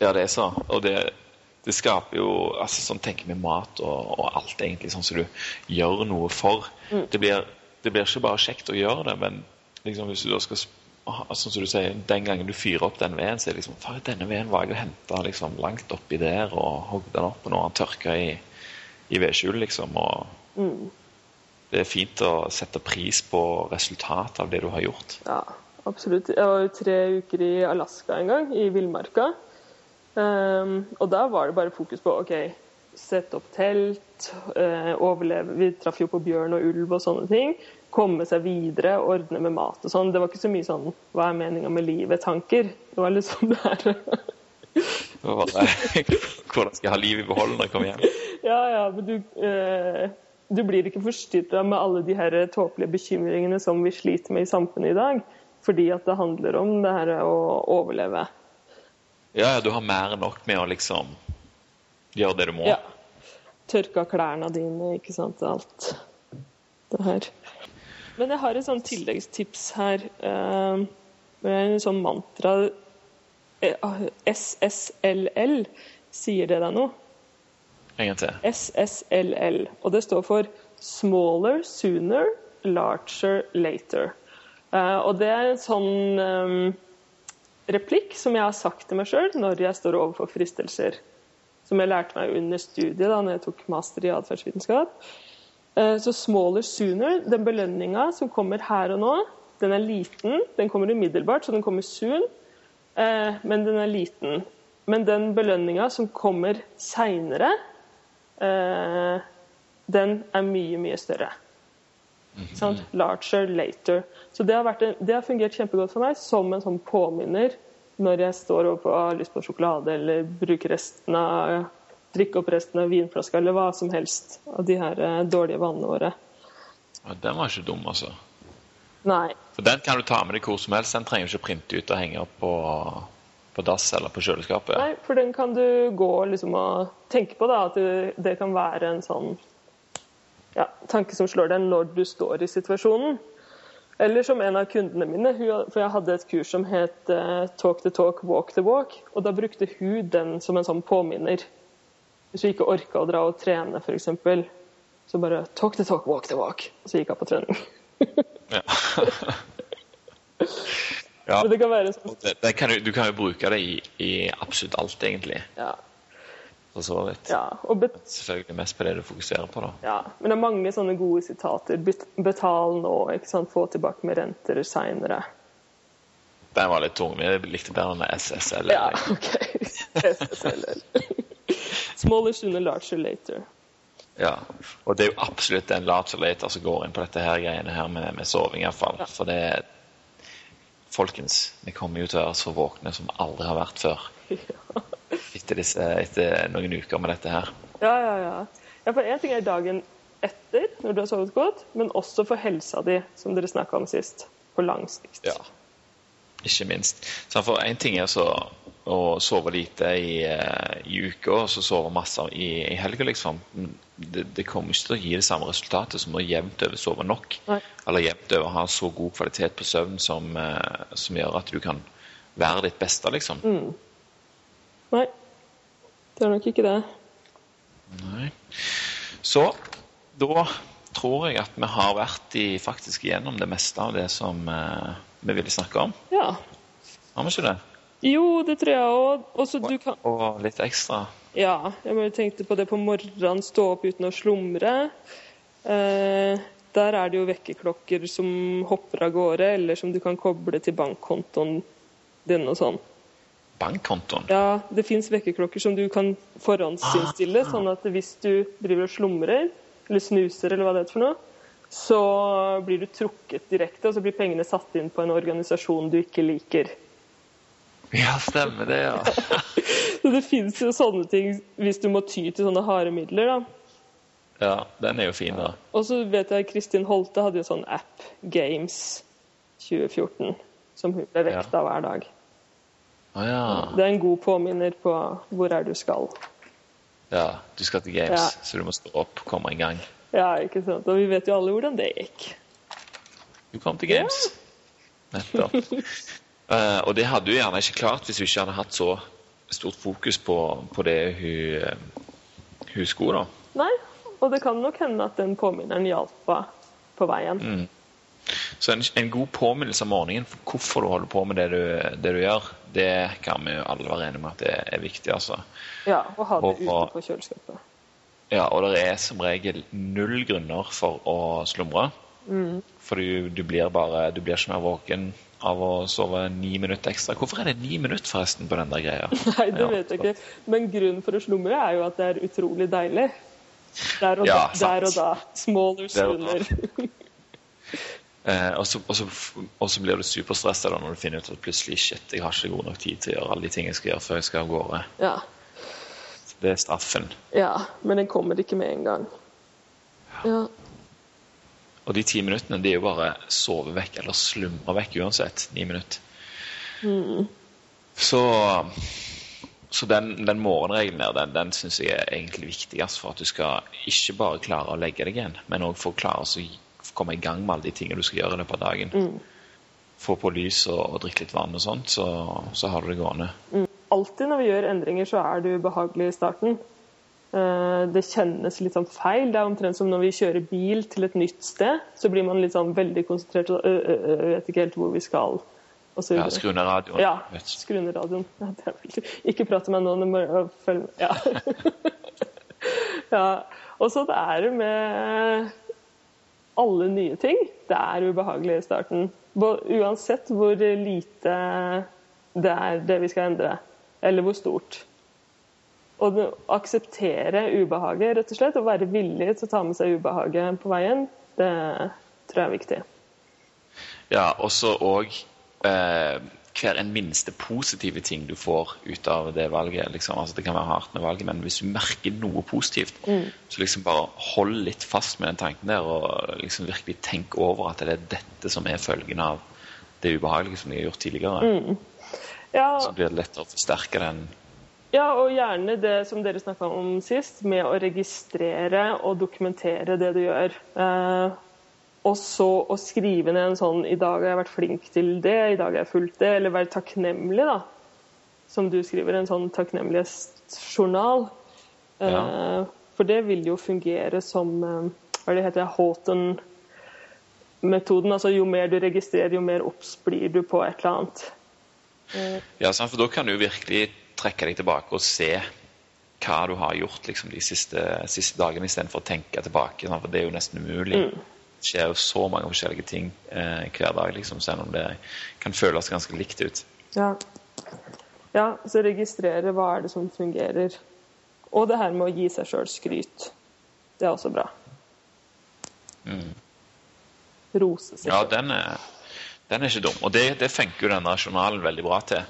Ja, det er så. Og det, det skaper jo altså Sånn tenker vi mat og, og alt, egentlig, sånn som du gjør noe for. Det, blir, det blir ikke bare kjekt å gjøre det, men liksom hvis du da skal sp- ah, Sånn som du sier, den gangen du fyrer opp den veden, så er det liksom Far, denne veden var jeg og henta liksom, langt oppi der og hogd den opp, og nå har den tørka i, i vedskjulet, liksom. Og det er fint å sette pris på resultatet av det du har gjort. Ja, absolutt. Jeg var jo tre uker i Alaska en gang, i villmarka. Um, og da var det bare fokus på OK, sette opp telt, uh, overleve Vi traff jo på bjørn og ulv og sånne ting. Komme seg videre, ordne med mat og sånn. Det var ikke så mye sånn 'hva er meninga med livet?'-tanker. Det var litt var bare, Hvordan skal jeg ha liv i behold når jeg kommer hjem? Ja, ja, men du, eh, du blir ikke forstyrra med alle de her tåpelige bekymringene som vi sliter med i samfunnet i dag. Fordi at det handler om det her å overleve. Ja, ja, du har mer enn nok med å liksom gjøre det du må. Ja. Tørke av klærne dine, ikke sant. Alt det her. Men jeg har et sånn tilleggstips her. Eh, med en sånn mantra eh, SSLL. Sier det deg noe? En gang til. SSLL. Og det står for Smaller Sooner, Larger Later. Eh, og det er en sånn replikk som jeg har sagt til meg sjøl når jeg står overfor fristelser. Som jeg lærte meg under studiet da når jeg tok master i atferdsvitenskap. Eh, Så smaller sooner, den belønninga som kommer her og nå, den er liten. Den kommer umiddelbart, så den kommer soon. Eh, Men den er liten. Men den belønninga som kommer seinere, den er mye, mye større. Sant? Larger later. Så det har, en, det har fungert kjempegodt for meg som en sånn påminner når jeg står og har lyst på sjokolade eller bruker resten av drikke opp resten av vinflaska eller hva som helst av de her eh, dårlige vanene våre. Ja, den var ikke dum, altså. Nei. For Den kan du ta med deg hvor som helst. Den trenger du ikke printe ut og henge opp på, på dass eller på kjøleskapet. Nei, for den kan du gå liksom og tenke på, da, at det, det kan være en sånn ja, tanke som slår deg når du står i situasjonen. Eller som en av kundene mine, for jeg hadde et kurs som het eh, Talk the talk, walk the walk. Og da brukte hun den som en sånn påminner. Hvis hun ikke orka å dra og trene, f.eks., så bare talk the talk, walk the walk. Og så gikk hun på trening. Ja. ja. Men det kan være sånn Det, det kan du, du kan jo bruke det i, i absolutt alt, egentlig. ja, så vidt. ja, Selvfølgelig mest på det du fokuserer på, da. Ja, men det er mange sånne gode sitater. Bet- Betal nå, ikke sant? få tilbake med renter seinere. Den var litt tung. men Jeg likte bedre med SSL. Ja, OK. SSLL. Smaller sooner, larger later. Ja. Og det er jo absolutt en larger later som går inn på dette her greiene her med, med soving, iallfall. Ja. For det Folkens, vi kommer jo til å være så våkne som aldri har vært før etter, disse, etter noen uker med dette her. Ja, ja, ja. ja for én ting er dagen etter, når du har sovet godt, men også for helsa di, som dere snakka om sist. På lang sikt. Ja. Ikke minst. Så for én ting er så å sove lite i, eh, i uka, og så sove masse i, i helga, liksom. Det, det kommer ikke til å gi det samme resultatet som å jevnt over sove nok. Nei. Eller jevnt over ha så god kvalitet på søvn som, eh, som gjør at du kan være ditt beste, liksom. Nei, det er nok ikke det. Nei. Så da tror jeg at vi har vært i, faktisk igjennom det meste av det som eh, vi ville snakke om. Ja. Har vi ikke det? Jo, det tror jeg òg. Og kan Og litt ekstra. Ja, jeg bare tenkte på det på morgenen. Stå opp uten å slumre. Eh, Der er det jo vekkerklokker som hopper av gårde, eller som du kan koble til bankkontoen din og sånn. Bankkontoen? Ja, det fins vekkerklokker som du kan forhåndsinnstille, sånn at hvis du driver og slumrer, eller snuser, eller hva det er for noe, så blir du trukket direkte, og så blir pengene satt inn på en organisasjon du ikke liker. Ja, stemmer det, ja. Det fins jo sånne ting hvis du må ty til sånne harde midler, da. Ja, den er jo fin, da. Og så vet jeg Kristin Holte hadde jo sånn app, Games 2014, som hun ble vekta hver dag. Å ja. Det er en god påminner på hvor er du skal. Ja, du skal til Games, Ja. så du må stå opp, komme i gang. Ja, ikke sant. Og vi vet jo alle hvordan det gikk. Du kom til Games. Nettopp. uh, og det hadde du gjerne ikke klart hvis du ikke hadde hatt så stort fokus på, på det hun, eh, hun skulle, da. Nei, og det kan nok hende at den påminneren hjalp henne på veien. Mm. Så en, en god påminnelse om morgenen for hvorfor du holder på med det du, det du gjør, det kan vi jo alle være enige om at det er viktig, altså. Ja, og ha det Og- ute på kjøleskapet. Ja, og det er som regel null grunner for å slumre. Mm. For du, du blir bare Du blir ikke mer våken av å sove ni minutter ekstra. Hvorfor er det ni minutter, forresten, på den der greia? Nei, det vet jeg ikke. Men grunnen for å slumre er jo at det er utrolig deilig. Der og, Ja, da, der og da. Smaller stunder. Eh, og, så, og, så, og så blir du superstressa når du finner ut at plutselig shit, jeg har ikke god nok tid til å gjøre alle de tingene jeg skal gjøre før jeg skal av gårde. Ja, Det er straffen. ja, men jeg kommer ikke med en gang. Ja, Og de ti minuttene de er jo bare sove vekk eller slumre vekk uansett. Ni minutter. Mm. Så, så den, den morgenregelen der, den, den syns jeg er egentlig viktigst for at du skal ikke bare klare å legge deg igjen, men òg for å klare å komme i gang med alle de tingene du skal gjøre i løpet av dagen. Mm. Få på lys og, og drikke litt vann og sånt, så, så har du det gående. alltid når vi gjør endringer, så er det ubehagelig i starten. Eh, Det kjennes litt sånn feil. Det er omtrent som når vi kjører bil til et nytt sted. Så blir man litt sånn veldig konsentrert og ø, ø, ø, vet ikke helt hvor vi skal. Så, Ja, skru ned radioen. Ja, skru ned radioen. Ja, det veldig... Ikke prate med meg nå, følge med. Ja. ja. Og så det er det med alle nye ting. Det er ubehagelig i starten. Uansett hvor lite det er det vi skal endre, eller hvor stort. Å akseptere ubehaget, rett og slett, og være villig til å ta med seg ubehaget på veien, det tror jeg er viktig. Ja, og så òg eh, hver en minste positive ting du får ut av det valget. Liksom. Altså, det kan være hardt med valget, men hvis du merker noe positivt, så liksom bare hold litt fast med den tanken der, og liksom virkelig tenk over at det er dette som er følgen av det ubehagelige som de har gjort tidligere. Ja, Så blir det lettere å forsterke den Ja, og gjerne det som dere snakka om sist, med å registrere og dokumentere det du gjør. Eh, og så å skrive ned en sånn 'I dag har jeg vært flink til det. I dag har jeg fulgt det.' Eller være takknemlig, da. Som du skriver, en sånn takknemlighetsjournal. Eh, Ja. For det vil jo fungere som eh, Hva det heter Houghton-metoden. Altså jo mer du registrerer, jo mer obs blir du på et eller annet. Ja, sant? for da kan du virkelig trekke deg tilbake og se hva du har gjort liksom, de siste, siste dagene, istedenfor å tenke tilbake. For det er jo nesten umulig. Det skjer jo så mange forskjellige ting eh, hver dag, liksom, selv om det kan føles ganske likt ut. Ja. ja, så registrere hva er det som fungerer. Og det her med å gi seg sjøl skryt. Det er også bra. Rose seg Ja, den er, den er ikke dum. Og det, det funker jo denne journalen veldig bra til.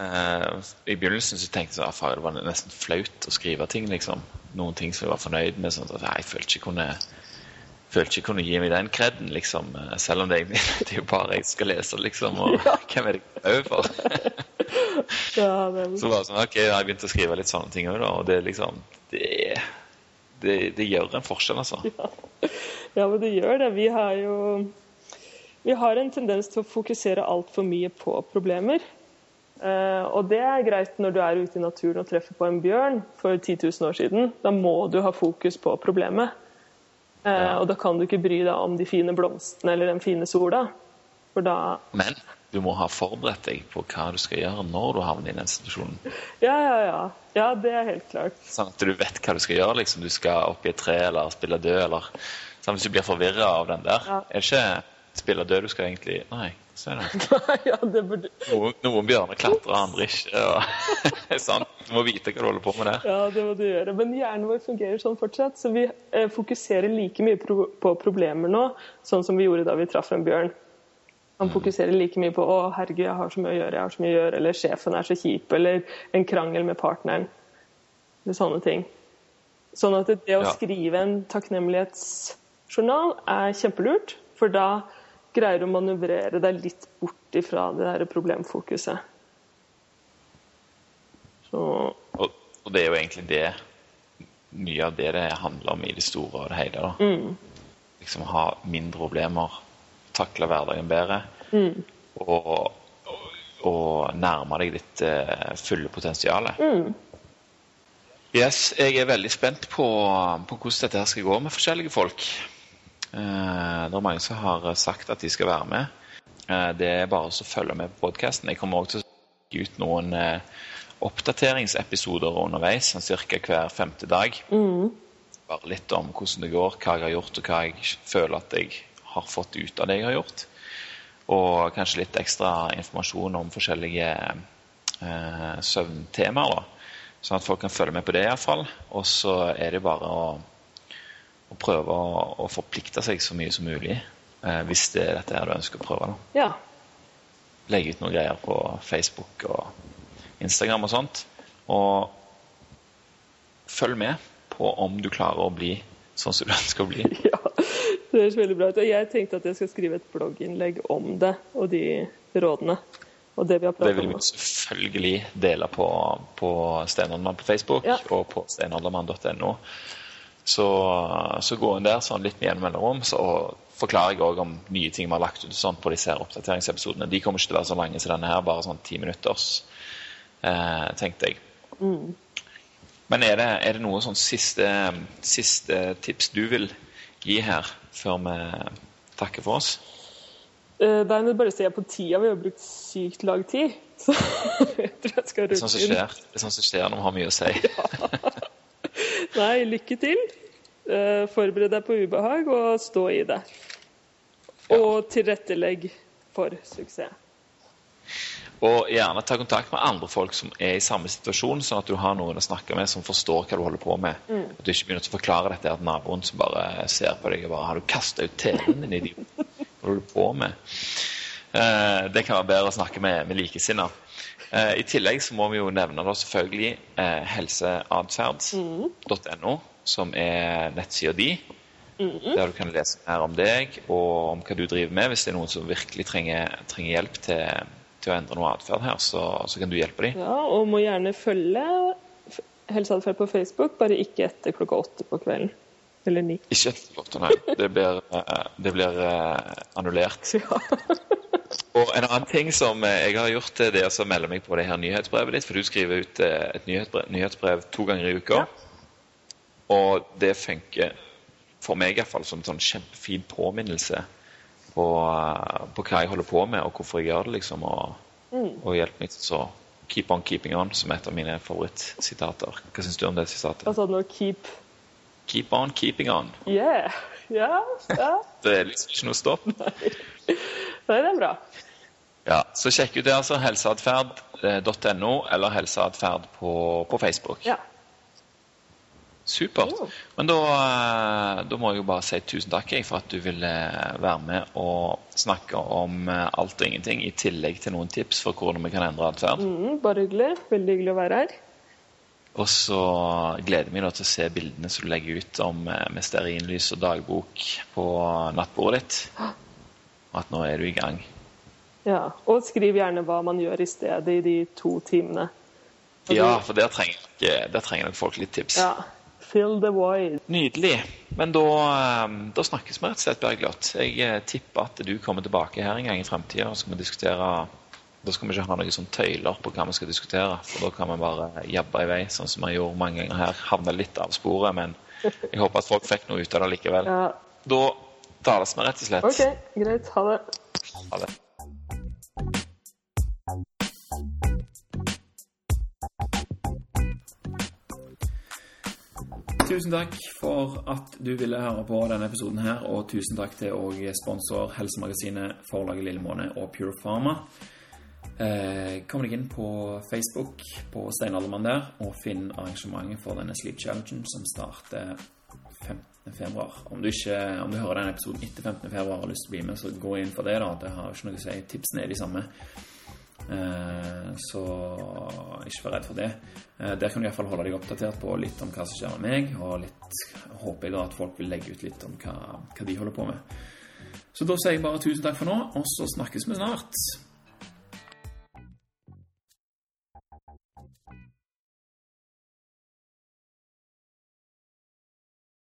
Eh, I begynnelsen så tenkte jeg at det var nesten flaut å skrive ting. liksom. Noen ting som jeg var fornøyd med. sånn at Jeg følte ikke jeg kunne, følte ikke jeg kunne gi meg den kreden, liksom. eh, Selv om det, det er jo bare jeg skal lese, liksom. Og hvem er det jeg er over? Ja, er... Så var det sånn, ok, jeg har begynt å skrive litt sånne ting òg, da. Og det liksom det, det, det gjør en forskjell, altså. ja, men det gjør det. Vi har jo vi har en tendens til å fokusere altfor mye på problemer. Uh, og det er greit når du er ute i naturen og treffer på en bjørn for 10 000 år siden. Da må du ha fokus på problemet. Eh, Ja. Og da kan du ikke bry deg om de fine blomstene eller den fine sola. For da Men du må ha forberedt deg på hva du skal gjøre når du havner i den situasjonen. Ja, ja, ja. Ja, det er helt klart. Sånn at du vet hva du skal gjøre. liksom. Du skal opp i et tre eller spille død eller Sånn, hvis du blir forvirra av den der. Ja. Er det ikke spiller død du skal egentlig Nei, se det. ja, det burde Noen, noen bjørner klatrer, andre ikke. Og, sant? Du må vite hva du holder på med der. Ja, det må du gjøre. Men hjernen vår fungerer sånn fortsatt. Så vi eh, fokuserer like mye pro på problemer nå, sånn som vi gjorde da vi traff en bjørn. Han fokuserer like mye på å herregud, jeg har så mye å gjøre, jeg har så mye å gjøre, eller sjefen er så kjip, eller en krangel med partneren. Eller sånne ting. Sånn at det å Ja. skrive en takknemlighetsjournal er kjempelurt, for da greier å manøvrere deg litt bort ifra det der problemfokuset. Så Og, og det er jo egentlig det mye av det det handler om i det store og det hele. da. Liksom ha mindre problemer, takle hverdagen bedre og, og, og nærme deg ditt uh, fulle potensial. Yes, jeg er veldig spent på, på hvordan dette her skal gå med forskjellige folk. Eh, det er mange som har sagt at de skal være med. Eh, det er bare å følge med på podkasten. Jeg kommer også til å gi ut noen eh, oppdateringsepisoder underveis, sånn ca. hver femte dag. Bare litt om hvordan det går, hva jeg har gjort, og hva jeg føler at jeg har fått ut av det jeg har gjort. Og kanskje litt ekstra informasjon om forskjellige eh, søvntemaer. da. Sånn at folk kan følge med på det iallfall. Og så er det bare å, å prøve å, å forplikte seg så mye som mulig. Eh, hvis det er dette her du ønsker å prøve. da. ja. Legge ut noen greier på Facebook og Instagram og sånt. Og følg med på om du klarer å bli sånn som du ønsker å bli. Ja, det høres veldig bra ut. Og jeg tenkte at jeg skal skrive et blogginnlegg om det og de rådene. Og det vi har Det vil vi selvfølgelig dele på, på Steinaldermann på Facebook Ja. og på steinaldermann.no. Så, så gå inn der sånn litt med jevne mellomrom, så forklarer jeg òg om nye ting vi har lagt ut sånn på disse her oppdateringsepisodene. De kommer ikke til å være så lange som denne her, bare sånn ti minutters, eh, tenkte jeg. Men er det, er det noe sånn siste, siste tips du vil gi her, før vi takker for oss? Eh, Det er nå bare se på tida. Vi har brukt sykt lang tid. Så jeg tror jeg skal runde inn. det er sånn som skjer når vi har mye å si. Nei, lykke til. Eh, Forbered deg på ubehag og stå i det. Og tilrettelegg for suksess. Og gjerne ta kontakt med andre folk som er i samme situasjon, sånn at du har noen å snakke med som forstår hva du holder på med. At du ikke begynner å forklare dette til naboen som bare ser på deg og bare 'Har du kasta ut TV-en din, idiot? Hva holder du på med?' Uh, det kan være bedre å snakke med, med likesinnede. Eh, I tillegg så må vi jo nevne da selvfølgelig eh, helseatferd.no, som er nettsida di. Der du kan lese mer om deg og om hva du driver med. Hvis det er noen som virkelig trenger, trenger hjelp til, til å endre noe atferd her, så, så kan du hjelpe dem. Ja, og må gjerne følge helseatferd på Facebook, bare ikke etter klokka åtte på kvelden. Eller ni. Ikke etter klokka, åtte, nei. Det blir, eh, det blir annullert. annullert. Og en annen ting som eh, jeg har gjort, det er å melde meg på det her nyhetsbrevet ditt. For du skriver ut eh, et nyhetsbrev, nyhetsbrev to ganger i uka. Og det funker for meg i hvert fall som en sånn kjempefin påminnelse på, eh, på hva jeg holder på med, og hvorfor jeg gjør det. liksom, Og, og hjelper meg til å keep on keeping on, som er et av mine favorittsitater. Hva syns du om det sitatet? Hva sa du nå? Keep Keep on keeping on. Yeah! Ja, ja. Det er liksom ikke noe stopp. Nei, det er bra. Ja, Så sjekk ut det, altså. Helseatferd.no eller helseatferd på, på Facebook. Ja. Supert. Men da, eh, da må jeg jo bare si tusen takk for at du ville være med og snakke om eh, alt og ingenting, i tillegg til noen tips for hvordan vi kan endre atferd. Mm, bare hyggelig. Veldig hyggelig å være her. Og så gleder jeg meg til å se bildene som du legger ut om eh, med stearinlys og dagbok på nattbordet ditt. At nå er du i gang. Ja. Og skriv gjerne hva man gjør i stedet i de to timene. Og Ja, for der trenger, der trenger nok folk litt tips. ja. Fill the void. Nydelig. Men da, eh, da snakkes vi rett og slett, Bergljot. Jeg eh, tipper at du kommer tilbake her en gang i fremtiden, og så skal vi diskutere Da skal vi ikke ha noen sånn tøyler på hva vi skal diskutere, for da kan vi bare jabbe i vei, sånn som vi gjorde mange ganger her. Havne litt av sporet, men jeg håper at folk fikk noe ut av det likevel. Ja. Da tales vi rett og slett. OK, greit. Ha det. Ha det. tusen takk for at du ville høre på denne episoden her, og tusen takk til òg sponsor Helsemagasinet, forlaget Lillemåne og Pure Pharma. Eh, kom deg inn på Facebook på Steinaldermann der, og finn arrangementet for denne Sleep Challengen som starter 15. februar. Om du, ikke, om du hører den episoden etter 15. februar og har lyst til å bli med, så gå inn for det. da. Det har ikke noe å si. Tipsene er de samme. Eh, så ikke vær redd for det. Eh, der kan du iallfall holde deg oppdatert på litt om hva som skjer med meg, og litt håper jeg da at folk vil legge ut litt om hva, hva de holder på med. Så da sier jeg bare tusen takk for nå, og så snakkes vi snart.